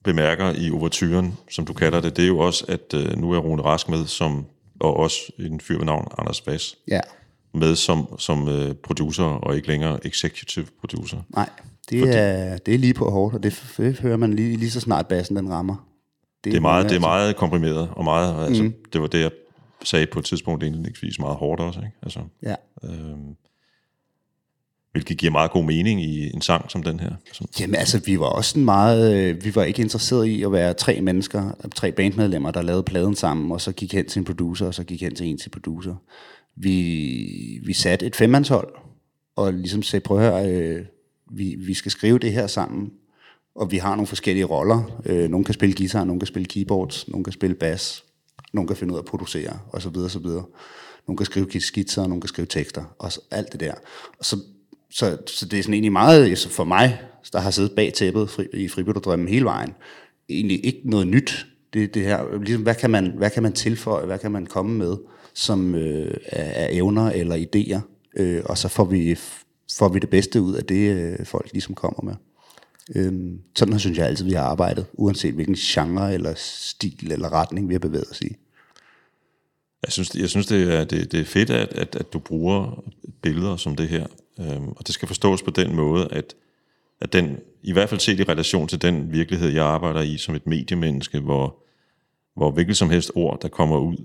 bemærker i overturen, som du kalder det, det er jo også, at øh, nu er Rune Rask med, som, og også en fyr ved navn Anders Bass, Ja, med som, som øh, producer, og ikke længere executive producer. nej, det er, det er lige på hårdt, og det, det hører man lige, lige så snart bassen den rammer. Det er meget, det er altså- meget komprimeret, og meget, altså, det var det, jeg sagde på et tidspunkt indledningsvis, meget hårdt også, ikke? Altså, Ja. øhm, hvilket giver meget god mening i en sang som den her. Som, Jamen altså, vi var også sådan meget, øh, vi var ikke interesseret i at være tre mennesker, tre bandmedlemmer, der lavede pladen sammen, og så gik hen til en producer, og så gik hen til en til producer. Vi, vi satte et femmandshold, og ligesom sagde, prøv at høre, øh, vi, vi skal skrive det her sammen, og vi har nogle forskellige roller. Øh, nogle kan spille guitar, nogle kan spille keyboards, nogle kan spille bass, nogle kan finde ud af at producere, og så videre, så videre. Nogle kan skrive skitser, nogle kan skrive tekster, og så, alt det der. Og så, så, så det er sådan egentlig meget, for mig, der har siddet bag tæppet fri, i Fribytterdrømmen hele vejen, egentlig ikke noget nyt. Det, det her, ligesom, hvad, kan man, hvad kan man tilføje, hvad kan man komme med, som øh, er, er evner eller idéer, øh, og så får vi, får vi det bedste ud af det, øh, folk ligesom kommer med. Øhm, sådan synes jeg altid, vi har arbejdet, uanset hvilken genre eller stil eller retning vi har bevæget os i. jeg synes, jeg synes det, er, det, det er fedt, at, at, at du bruger billeder som det her. Øhm, og det skal forstås på den måde, at, at den, i hvert fald set i relation til den virkelighed, jeg arbejder i som et mediemenneske, hvor, hvor hvilket som helst ord, der kommer ud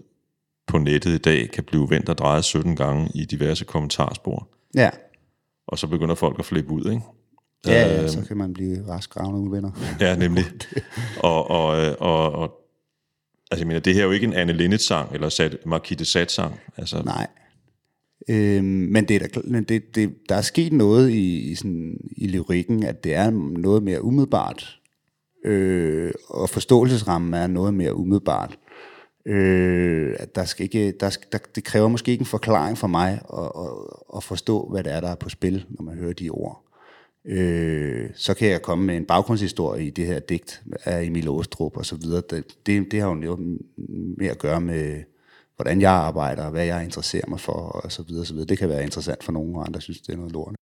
på nettet i dag, kan blive vendt og drejet 17 gange i diverse kommentarspor. Ja, Og så begynder folk at flippe ud, ikke? Ja, ja så kan man blive rask ravne uvenner. Ja, nemlig. og, og, øh, og, og, altså jeg mener, det her er jo ikke en Anne Linnet-sang, eller sat, Marquis de Sade-sang. Altså, Nej. Øhm, men det er der, det, det, der er sket noget i, i, sådan, i lyrikken, at det er noget mere umiddelbart. Øh, og forståelsesrammen er noget mere umiddelbart. Øh, at der skal ikke, der, skal- der, det kræver måske ikke en forklaring for mig at, at, at forstå, hvad det er, der er på spil, når man hører de ord. Øh, så kan jeg komme med en baggrundshistorie i det her digt af Emil Åstrup og så videre. Det, det, det har jo noget med at gøre med, hvordan jeg arbejder, og hvad jeg interesserer mig for, og så videre, så videre. Det kan være interessant for nogen, og andre synes, det er noget lort.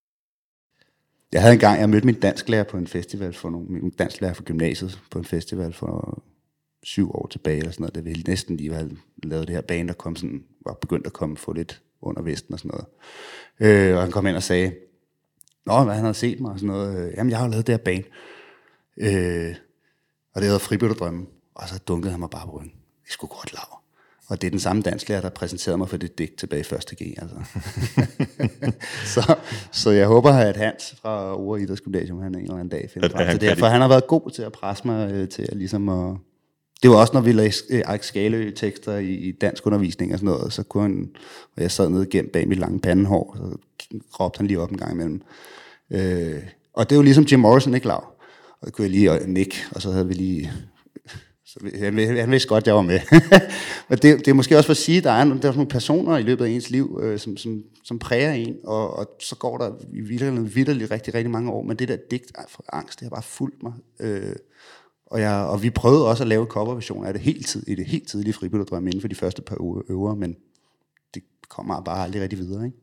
Jeg havde engang, jeg mødte min dansklærer på en festival, for nogle, min dansklærer fra gymnasiet på en festival for syv år tilbage, eller sådan noget, da vi næsten lige havde lavet det her band, der kom sådan, var begyndt at komme få lidt under vesten og sådan noget. Øh, og han kom ind og sagde, Nå, hvad han havde set mig og sådan noget. Øh, Jamen, jeg har jo lavet det her band. Øh, og det hedder Fribytterdrømmen. Og så dunkede han mig bare på ryggen. Det skulle godt lav. Og det er den samme dansklærer, der præsenterede mig for det digt tilbage i 1. G. Altså. så, så jeg håber, at Hans fra Ure Idrætsgymnasium, han en eller anden dag finder frem til det for han har været god til at presse mig øh, til at ligesom at... Det var også, når vi læste øh, Ike Skalø-tekster i, i dansk undervisning og sådan noget, så kunne han, og jeg sad nede gemt bag mit lange pandehår, så råbte han lige op en gang imellem. Øh, og det er jo ligesom Jim Morrison, ikke lav? Og så kunne jeg lige øh, nikke, og så havde vi lige... Så han, han vidste godt, jeg var med. Men det, det er måske også for at sige, at der er, der er nogle personer i løbet af ens liv, øh, som, som, som præger en, og, og så går der i virkeligheden vidderligt rigtig, rigtig mange år, men det der digt for angst, det har bare fulgt mig. Øh, og, jeg, og vi prøvede også at lave coverversioner af det hele tid, i det helt tidlige fribytterdrøm inden for de første par øvre, øver, men det kommer bare aldrig rigtig videre. Ikke?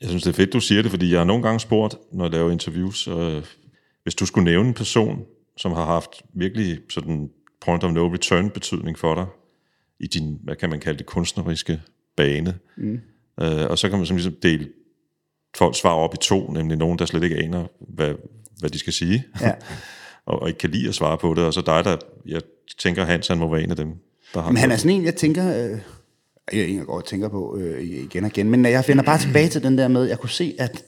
Jeg synes, det er fedt, du siger det, fordi jeg har nogle gange spurgt, når jeg laver interviews, øh, hvis du skulle nævne en person, som har haft virkelig sådan point of no return betydning for dig, i din, hvad kan man kalde det, kunstneriske bane. Mm. Øh, og så kan man sådan ligesom dele folks svar op i to, nemlig nogen, der slet ikke aner, hvad, hvad de skal sige, Ja. og, og ikke kan lide at svare på det, og så dig, der, jeg tænker, Hans, han må være en af dem, der har Men han er sådan en, jeg tænker, øh, jeg egentlig godt går tænker på øh, igen og igen, men jeg finder bare tilbage til den der med, jeg kunne se, at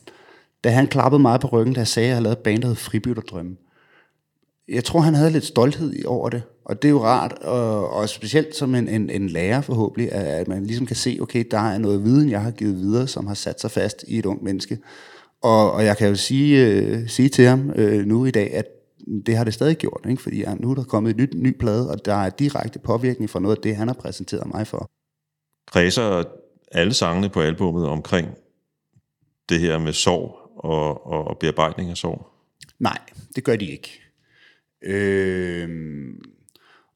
da han klappede mig på ryggen, da jeg sagde, at jeg havde lavet et band, der hed Fribytterdrømme, jeg tror, han havde lidt stolthed i- over det, og det er jo rart, og, og specielt som en, en, en lærer forhåbentlig, at, at man ligesom kan se, okay, der er noget viden, jeg har givet videre, som har sat sig fast i et ung menneske. Og, og jeg kan jo sige, øh, sige til ham øh, nu i dag, at det har det stadig gjort, ikke? fordi ja, nu er der kommet en ny, ny plade, og der er direkte påvirkning fra noget af det, han har præsenteret mig for kredser alle sangene på albummet omkring det her med sorg og, og, og bearbejdning af sorg. Nej, det gør de ikke. Øh,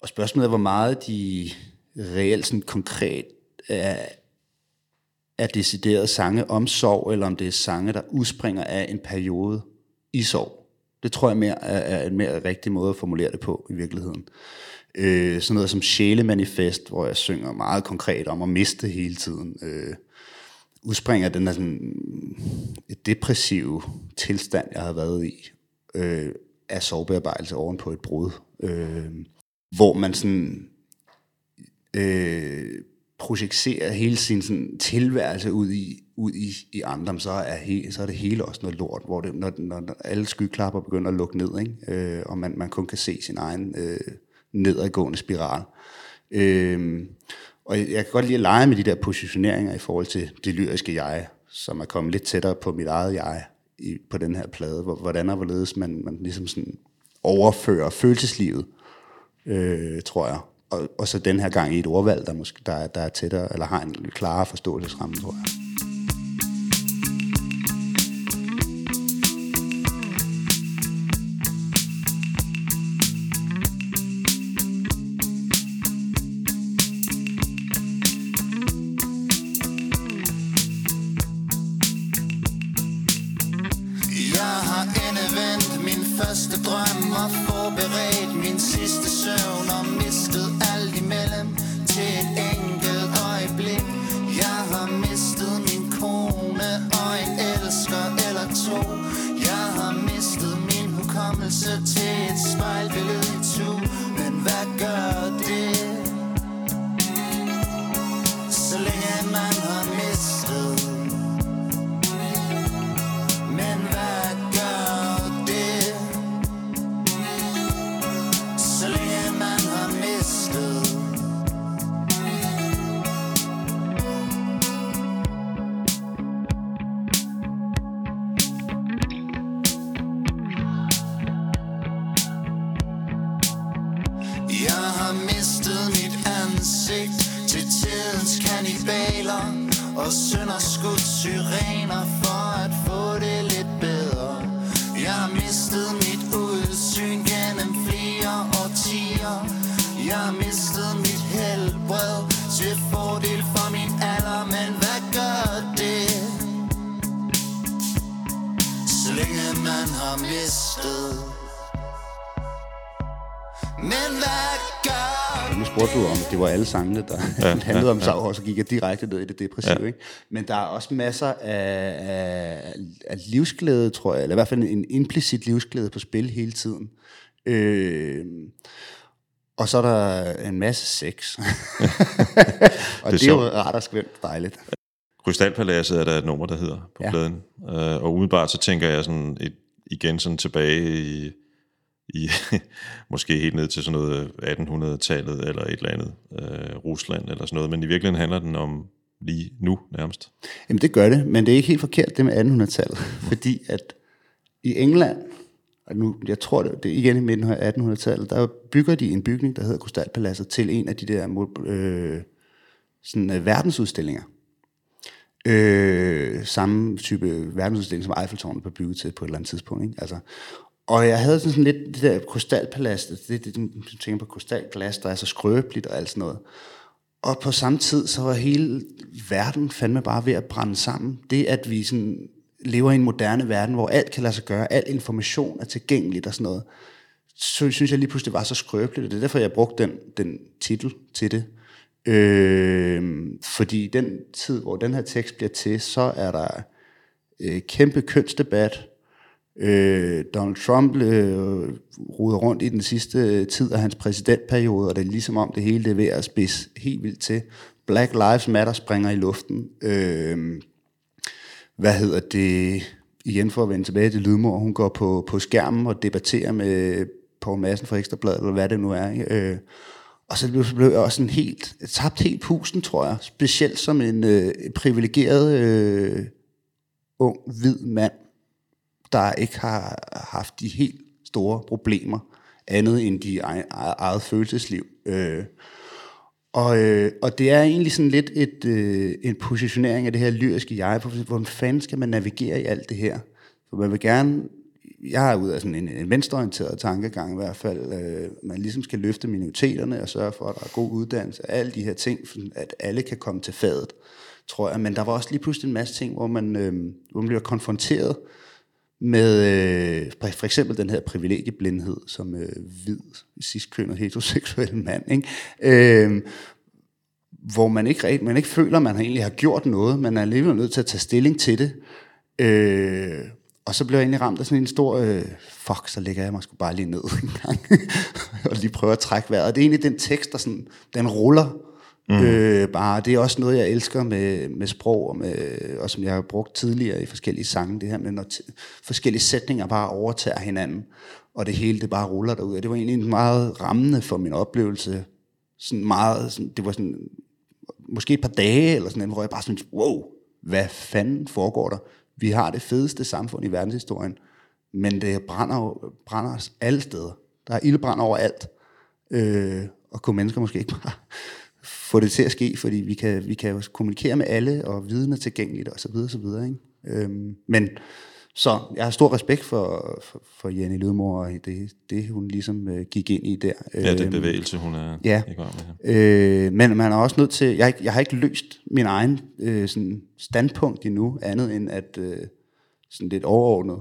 og spørgsmålet er, hvor meget de reelt sådan konkret er, er decideret sange om sorg, eller om det er sange, der udspringer af en periode i sorg. Det tror jeg mere er, er en mere rigtig måde at formulere det på i virkeligheden. Øh, sådan noget som Sjælemanifest, hvor jeg synger meget konkret om at miste hele tiden. Øh, udspringer den her sådan, et depressive tilstand, jeg har været i, øh, af sovebearbejdelse oven på et brud. Øh, hvor man sådan øh, projicerer hele sin sådan, tilværelse ud i, ud i, i andre, så er, he, så er det hele også noget lort, hvor det, når, når, når alle skyklapper begynder at lukke ned, ikke? Øh, og man, man kun kan se sin egen øh, nedadgående spiral. Øh, og jeg, kan godt lide at lege med de der positioneringer i forhold til det lyriske jeg, som er kommet lidt tættere på mit eget jeg i, på den her plade, hvordan og hvorledes man, man ligesom sådan overfører følelseslivet, øh, tror jeg. Og, og så den her gang i et ordvalg, der, måske, der, der er tættere, eller har en klarere forståelsesramme, tror. Jeg Nu spurgte du om, det var alle sangene, der ja, handlede om sorg, og så gik jeg direkte ned i det depressive. Ja. Ikke? Men der er også masser af, af, af livsglæde, tror jeg, eller i hvert fald en implicit livsglæde på spil hele tiden. Øh, Og så er der en masse sex. og det er, sjovt. jo ret og skønt dejligt. Krystalpaladset er der et nummer, der hedder på Ja. ja. pladen. Uh, og umiddelbart så tænker jeg sådan et, igen sådan tilbage i, i måske helt ned til sådan noget 1800-tallet eller et eller andet uh, Rusland eller sådan noget. Men i virkeligheden handler den om lige nu nærmest. Jamen det gør det, men det er ikke helt forkert det med 1800-tallet. fordi at i England, og nu, jeg tror det, det er igen i midten af 1800-tallet, der bygger de en bygning, der hedder Krystalpaladset, til en af de der øh, sådan, øh, verdensudstillinger. Øh, samme type verdensudstilling, som Eiffeltårnet blev bygget til på et eller andet tidspunkt. Ikke? Altså, og jeg havde sådan, sådan lidt det der krystalpalads, det, det, det, du tænker på krystalglas, der er så skrøbeligt og alt sådan noget. Og på samme tid, så var hele verden fandme bare ved at brænde sammen. Det, at vi sådan lever i en moderne verden, hvor alt kan lade sig gøre, al information er tilgængeligt og sådan noget, så synes jeg lige pludselig var så skrøbeligt, og det er derfor, jeg brugte den, den titel til det. Øh, fordi den tid, hvor den her tekst bliver til, så er der øh, kæmpe kønsdebat. Øh, Donald Trump øh, ruder rundt i den sidste tid af hans præsidentperiode, og det er ligesom om det hele det er ved at spidse helt vildt til. Black Lives Matter springer i luften. Øh, hvad hedder det, igen for at vende tilbage til Lydmor, hun går på, på skærmen og debatterer med Poul Madsen fra Ekstrabladet, eller hvad det nu er. Ikke? Øh, og så blev, så blev jeg også sådan helt, tabt helt pusten, tror jeg. Specielt som en øh, privilegeret øh, ung, hvid mand, der ikke har haft de helt store problemer, andet end de egen, eget følelsesliv. Øh, og, øh, og det er egentlig sådan lidt et, øh, en positionering af det her lyriske jeg, på hvordan fanden skal man navigere i alt det her? For man vil gerne, jeg er ud af sådan en, en venstreorienteret tankegang i hvert fald, øh, man ligesom skal løfte minoriteterne og sørge for, at der er god uddannelse, og alle de her ting, at alle kan komme til fadet, tror jeg. Men der var også lige pludselig en masse ting, hvor man, øh, hvor man bliver konfronteret med øh, for- eksempel den her privilegieblindhed som øh, hvid, ciskønnet, heteroseksuel mand, ikke? Øh, hvor man ikke, man ikke føler, at man egentlig har gjort noget, man er alligevel nødt til at tage stilling til det. Øh, og så blev jeg egentlig ramt af sådan en stor, øh, fuck, så lægger jeg mig sgu bare lige ned en gang, og lige prøver at trække vejret. Og det er egentlig den tekst, der sådan, den ruller mm. øh, bare. Det er også noget, jeg elsker med, med sprog, og, med, og som jeg har brugt tidligere i forskellige sange, det her med, når t- forskellige sætninger bare overtager hinanden, og det hele, det bare ruller derud. Og det var egentlig meget rammende for min oplevelse. Sådan meget, sådan, det var sådan, måske et par dage, eller sådan hvor jeg bare sådan, wow, hvad fanden foregår der? Vi har det fedeste samfund i verdenshistorien, men det brænder, brænder os alle steder. Der er ildbrand overalt. Øh, og kunne mennesker måske ikke bare få det til at ske, fordi vi kan, vi kan jo kommunikere med alle, og viden er tilgængeligt, og så videre, så videre. Ikke? Øhm, men så jeg har stor respekt for, for, for Jenny Lødmor, og det, det hun ligesom øh, gik ind i der. Ja, den Øhm, bevægelse, hun er ja. i gang med. Øh, men man er også nødt til, jeg, jeg har ikke løst min egen øh, sådan standpunkt endnu, andet end at øh, sådan lidt overordnet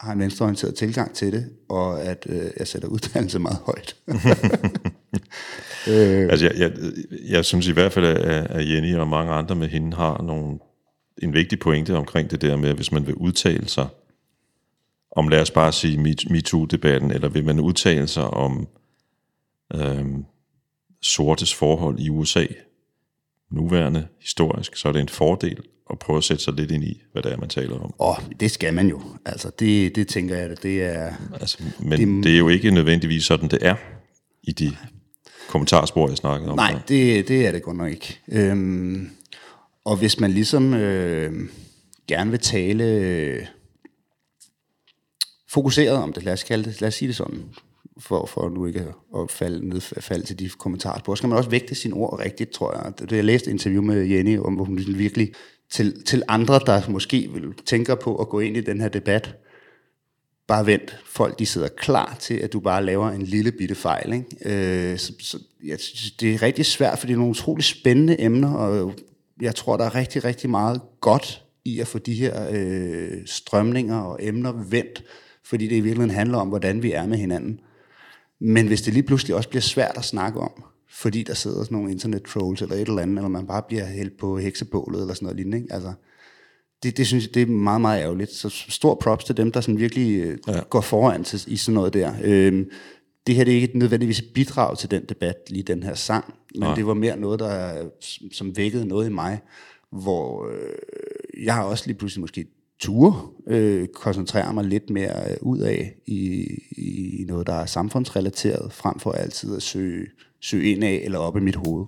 har en venstreorienteret tilgang til det, og at øh, jeg sætter uddannelse meget højt. Øh. Altså, jeg, jeg, jeg synes i hvert fald, at, at Jenny og mange andre med hende har nogle, en vigtig pointe omkring det der med, at hvis man vil udtale sig om, lad os bare sige, Me- MeToo-debatten, eller vil man udtale sig om øhm, sortes forhold i USA, nuværende, historisk, så er det en fordel at prøve at sætte sig lidt ind i, hvad det er, man taler om. Og det skal man jo. Altså, det, det tænker jeg, det er... Altså, men det, det er jo ikke nødvendigvis sådan, det er i de kommentarspor, jeg snakkede om. Nej, det, det er det godt nok ikke. Øhm, og hvis man ligesom øh, gerne vil tale øh, fokuseret om det, lad os, kalde det, lad os sige det sådan, for, for nu ikke at falde, ned, falde til de kommentarspor, så skal man også vægte sine ord rigtigt, tror jeg. Det, det jeg læste et interview med Jenny, om hvor hun ligesom virkelig til, til andre, der måske vil tænker på at gå ind i den her debat, bare vent. Folk de sidder klar til, at du bare laver en lille bitte fejl. Ikke? Øh, så, så, ja, det er rigtig svært, for det er nogle utrolig spændende emner, og jeg tror, der er rigtig, rigtig meget godt i at få de her øh, strømninger og emner vendt, fordi det i virkeligheden handler om, hvordan vi er med hinanden. Men hvis det lige pludselig også bliver svært at snakke om, fordi der sidder sådan nogle internet-trolls eller et eller andet, eller man bare bliver hældt på heksebålet eller sådan noget lignende, ikke? altså, det, det synes jeg, det er meget, meget ærgerligt. Så stor props til dem, der sådan virkelig øh, ja. går foran til, i sådan noget der. Øhm, det her det er ikke nødvendigvis et bidrag til den debat, lige den her sang, men Nej. det var mere noget, der som vækkede noget i mig, hvor øh, jeg har også lige pludselig måske ture øh, koncentrere mig lidt mere øh, ud af i, i noget, der er samfundsrelateret, frem for altid at søge, søge ind af eller op i mit hoved.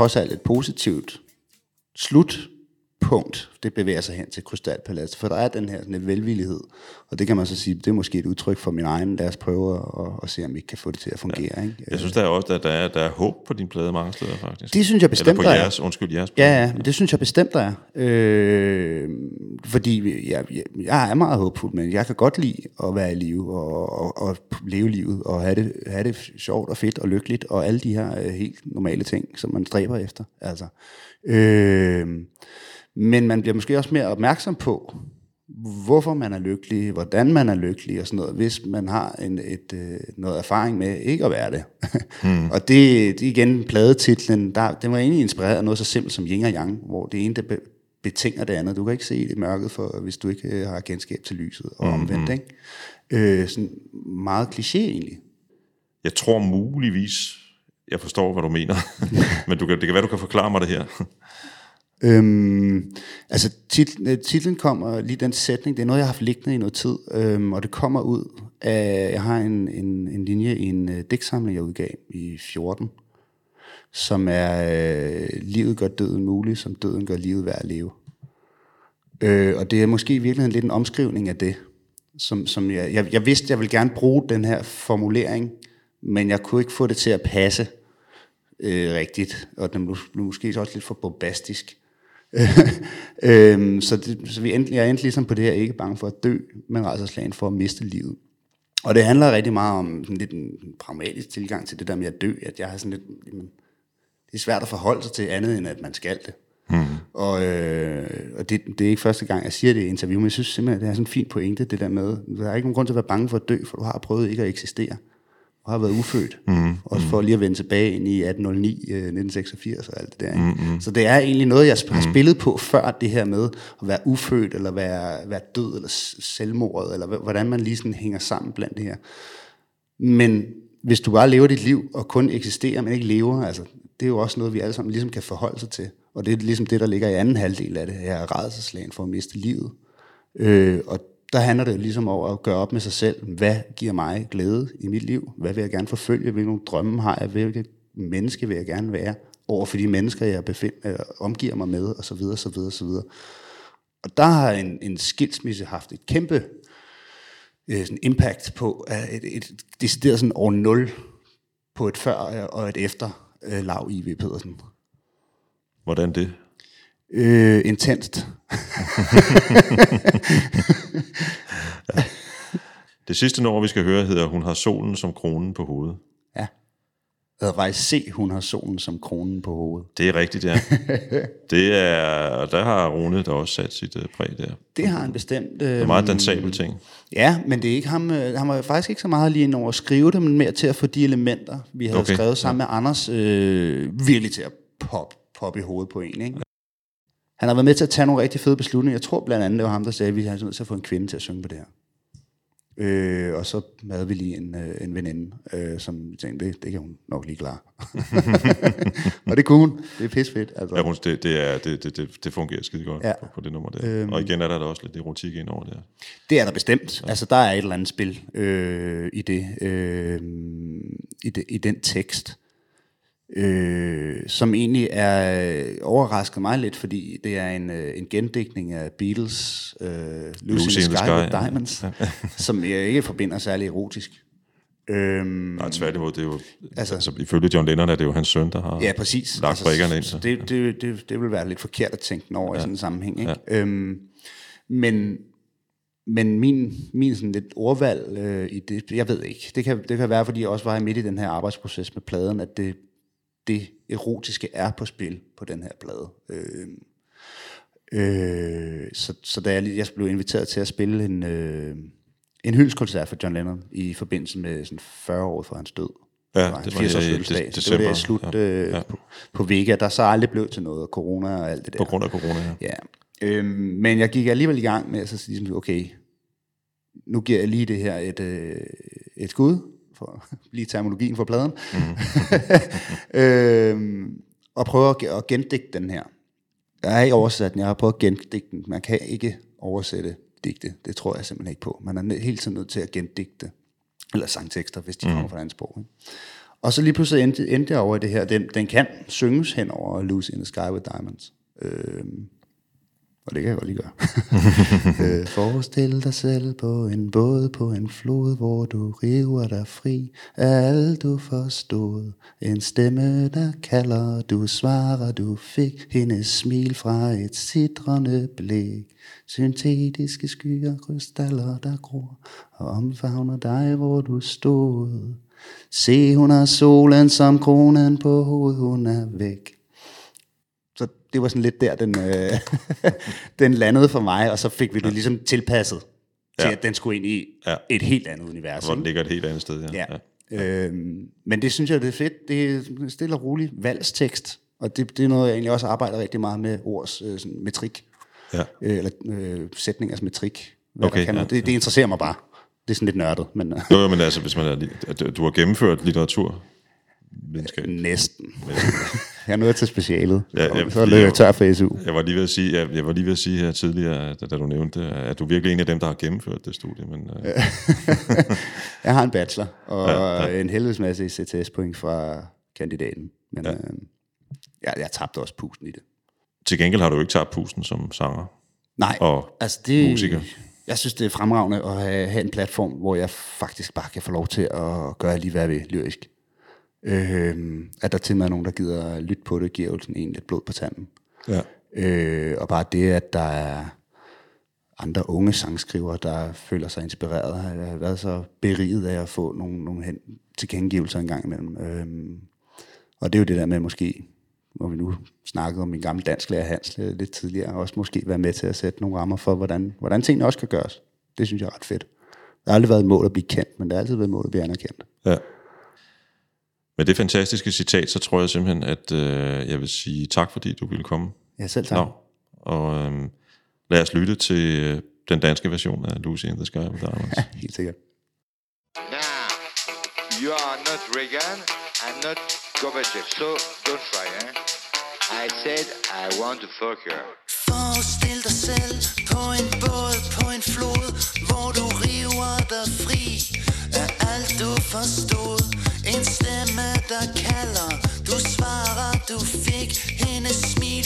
Trods alt et positivt slutpunkt. Det bevæger sig hen til Krystalpaladset, for der er den her sådan en velvillighed. Og det kan man så sige, det er måske et udtryk for min egen. Lad os prøve at, at se, om vi ikke kan få det til at fungere. Ikke? Jeg synes der er også, at der er, der er håb på din plade mange steder, faktisk. Det synes jeg bestemt, Eller på der er. jeres, undskyld, jeres plade. Ja, ja, det synes jeg bestemt, der er. Øh, fordi jeg, jeg, jeg er meget håbfuld, men jeg kan godt lide at være i live og, og, og leve livet og have det, have det sjovt og fedt og lykkeligt og alle de her øh, helt normale ting, som man stræber efter. Altså. Øh, men man bliver måske også mere opmærksom på, hvorfor man er lykkelig, hvordan man er lykkelig og sådan noget, hvis man har en, et, øh, noget erfaring med ikke at være det. Mm. og det, det igen pladetitlen, der, den var egentlig inspireret af noget så simpelt som yin og yang, hvor det ene det be, betinger det andet. Du kan ikke se det mørket, for, hvis du ikke øh, har kendskab til lyset og omvendt. Ikke? Øh, sådan meget kliché egentlig. Jeg tror muligvis, jeg forstår, hvad du mener. Men du kan, det kan være, du kan forklare mig det her. Øhm, altså titlen, øh, titlen kommer, lige den sætning, det er noget, jeg har haft liggende i noget tid, øhm, og det kommer ud af, jeg har en, en, en linje i en øh, digtsamling, jeg udgav i 14, som er, øh, livet gør døden mulig, som døden gør livet værd at leve. Øh, og det er måske i virkeligheden lidt en omskrivning af det, som, som jeg, jeg, jeg vidste, jeg ville gerne bruge den her formulering, men jeg kunne ikke få det til at passe øh, rigtigt, og den blev, blev måske også lidt for bombastisk. øhm, så det, så vi endte, jeg endte ligesom på det her, ikke bange for at dø, men altså slagen for at miste livet. Og det handler rigtig meget om sådan lidt en pragmatisk tilgang til det der med at dø, at jeg har sådan lidt, jamen, det er svært at forholde sig til andet, end at man skal det. Mm. Og, øh, og det, det er ikke første gang, jeg siger det i interview, men jeg synes simpelthen, det er sådan en fin pointe, det der med, der er ikke nogen grund til at være bange for at dø, for du har prøvet ikke at eksistere. Du har været ufødt. Mm. Også for lige at vende tilbage ind i 1809, øh, 1986 og alt det der. Ikke? Mm. Så det er egentlig noget, jeg har spillet på før det her med at være ufødt, eller være, være død, eller selvmordet, eller hvordan man lige sådan hænger sammen blandt det her. Men hvis du bare lever dit liv og kun eksisterer, men ikke lever, altså, det er jo også noget, vi alle sammen ligesom kan forholde sig til. Og det er ligesom det, der ligger i anden halvdel af det her redselslagen for at miste livet. Øh, og der handler det ligesom over at gøre op med sig selv, hvad giver mig glæde i mit liv? Hvad vil jeg gerne forfølge? Hvilke drømme har jeg? Hvilket menneske vil jeg gerne være over for de mennesker, jeg befind, øh, omgiver mig med? Og så videre, så videre, så videre. Og der har en, en skilsmisse haft et kæmpe øh, sådan impact på et, et, et decideret sådan år 0 på et før øh, og et efter øh, Lav I.V. Pedersen. Hvordan det? Øh, intenst. Det sidste nummer, vi skal høre, hedder Hun har solen som kronen på hovedet. Ja. Jeg havde faktisk se, hun har solen som kronen på hovedet. Det er rigtigt, ja. det er, der har Rune da også sat sit uh, præg der. Det Det har han bestemt. Øh, er meget dansabel ting. Ja, men det er ikke ham. øh, Han var faktisk ikke så meget lige over at skrive det, men mere til at få de elementer, vi havde Okay, skrevet sammen ja. med Anders, øh, virkelig til at pop, poppe i hovedet på en. Ikke? Han har været med til at tage nogle rigtig fede beslutninger. Jeg tror blandt andet, det var ham, der sagde, at vi er nødt til at få en kvinde til at synge på det her. Øh, og så havde vi lige en, øh, en veninde, øh, som tænkte, det, det kan hun nok lige klare. og det kunne hun. Det er pissefedt. Altså. Ja, hun- det, det, er, det, det, det, fungerer skide godt Ja. ja. på, på det nummer der. Øhm. Og igen er der da også lidt erotik ind over det. her. Det er der bestemt. Altså, der er et eller andet spil øh, i det, øh, i det, i den tekst, øh, som egentlig er overrasket mig lidt, fordi det er en, øh, en gendækning af Beatles, øh, Lucy, in the Sky, with Diamonds, som jeg ikke forbinder særlig erotisk. Øhm, Nej, tværtimod, det er jo, Altså- altså, altså, ifølge John Lennon er det jo hans søn, der har Ja, præcis. lagt brikkerne ind. Så det, det, det, det vil være lidt forkert at tænke over ja. i sådan en sammenhæng. Ikke? Ja. Øhm, men men min, min sådan lidt ordvalg øh, i det, jeg ved ikke. Det kan, det kan være, fordi jeg også var midt i den her arbejdsproces med pladen, at det, det erotiske er på spil på den her plade. Øh, øh, så, så da jeg, jeg blev inviteret til at spille en, øh, en hyldskoncert for John Lennon i forbindelse med sådan 40 år for hans død. Ja, det var, det hans var 80 års i fødselsdag, de- så det var det slut ja. øh, Ja. på, på Vega, der så aldrig blev til noget, og corona og alt det der. På grund af corona, ja. Ja. Øhm, men jeg gik alligevel i gang med at så ligesom, okay, nu giver jeg lige det her et, øh, et skud, for lige terminologien for pladen, mm. øhm, og prøve at, ge- at gendigte den her. Jeg har ikke oversat den, jeg har prøvet at gendigte den. Man kan ikke oversætte digte, det tror jeg simpelthen ikke på. Man er hele tiden nødt til at gendigte, eller sangtekster, hvis de mm. kommer fra et andet sprog. Ikke? Og så lige pludselig endte, endte jeg over i det her, den, den kan synges hen over Lucy in the Sky with Diamonds. Øhm, og det kan jeg godt lige gøre. øh, forestil dig selv på en båd på en flod, hvor du river dig fri af alt du forstod. En stemme, der kalder, du svarer, du fik hendes smil fra et sidrende blik. Syntetiske skyer, krystaller, der gror og omfavner dig, hvor du stod. Se, hun har solen som kronen på hovedet, hun er væk. Det var sådan lidt der, den, øh, den landede for mig, og så fik vi det ligesom tilpasset til, Ja. at den skulle ind i Ja. et helt andet univers. Hvor den ligger et helt andet sted. Ja. Ja. ja. Øhm, men det synes jeg, det er fedt. Det er stille og rolig valgstekst, og det, det er noget, jeg egentlig også arbejder rigtig meget med, ords øh, sådan metrik, Ja. øh, eller øh, sætningers metrik. Hvad Okay, kan ja, det, det interesserer mig bare. Det er sådan lidt nørdet, men Jo, jo, men altså, hvis man er, du har gennemført litteratur, videnskab. næsten. jeg er nået til specialet, Ja, og så løber jeg jeg- tør for SU. Jeg var lige ved at sige, jeg, jeg var lige ved at sige her tidligere, da, da du nævnte det, at du er virkelig en af dem, der har gennemført det studie. Men, øh, Jeg har en bachelor, og ja, ja. en helvedes masse i CTS-point fra kandidaten. Men ja. øh, jeg, jeg tabte også pusten i det. til gengæld har du ikke tabt pusten som sanger. Nej, Og altså det, musiker. Jeg synes, det er fremragende at have, have en platform, hvor jeg faktisk bare kan få lov til at gøre lige, hvad jeg vil lyrisk. Øh, at der til med er nogen, der gider lytte på det, giver jo sådan en lidt blod på tanden. Ja. Øh, og bare det, at der er andre unge sangskrivere, der føler sig inspireret, har været så beriget af at få nogle, nogle hen, tilkendegivelser en gang imellem. Øhm, og det er jo det der med måske, hvor vi nu snakkede om min gamle dansklærer Hans lidt tidligere, også måske være med til at sætte nogle rammer for, hvordan, hvordan tingene også kan gøres. Det synes jeg er ret fedt. Det har aldrig været et mål at blive kendt, men det har altid været et mål at blive anerkendt. Ja. Med det fantastiske citat, så tror jeg simpelthen, at øh, jeg vil sige tak, fordi du ville komme. Ja, selv tak. Nå, og øh, lad os lytte til øh, den danske version af Lucy in the Sky with Diamonds. Helt sikkert. Now, you are not Reagan and not Gorbachev, so don't try, eh? I said I want to fuck her. Forestil dig selv på en båd på en flod, hvor du river dig fri af alt du forstod. En stemme, der kalder, du svarer, du fik hendes smil.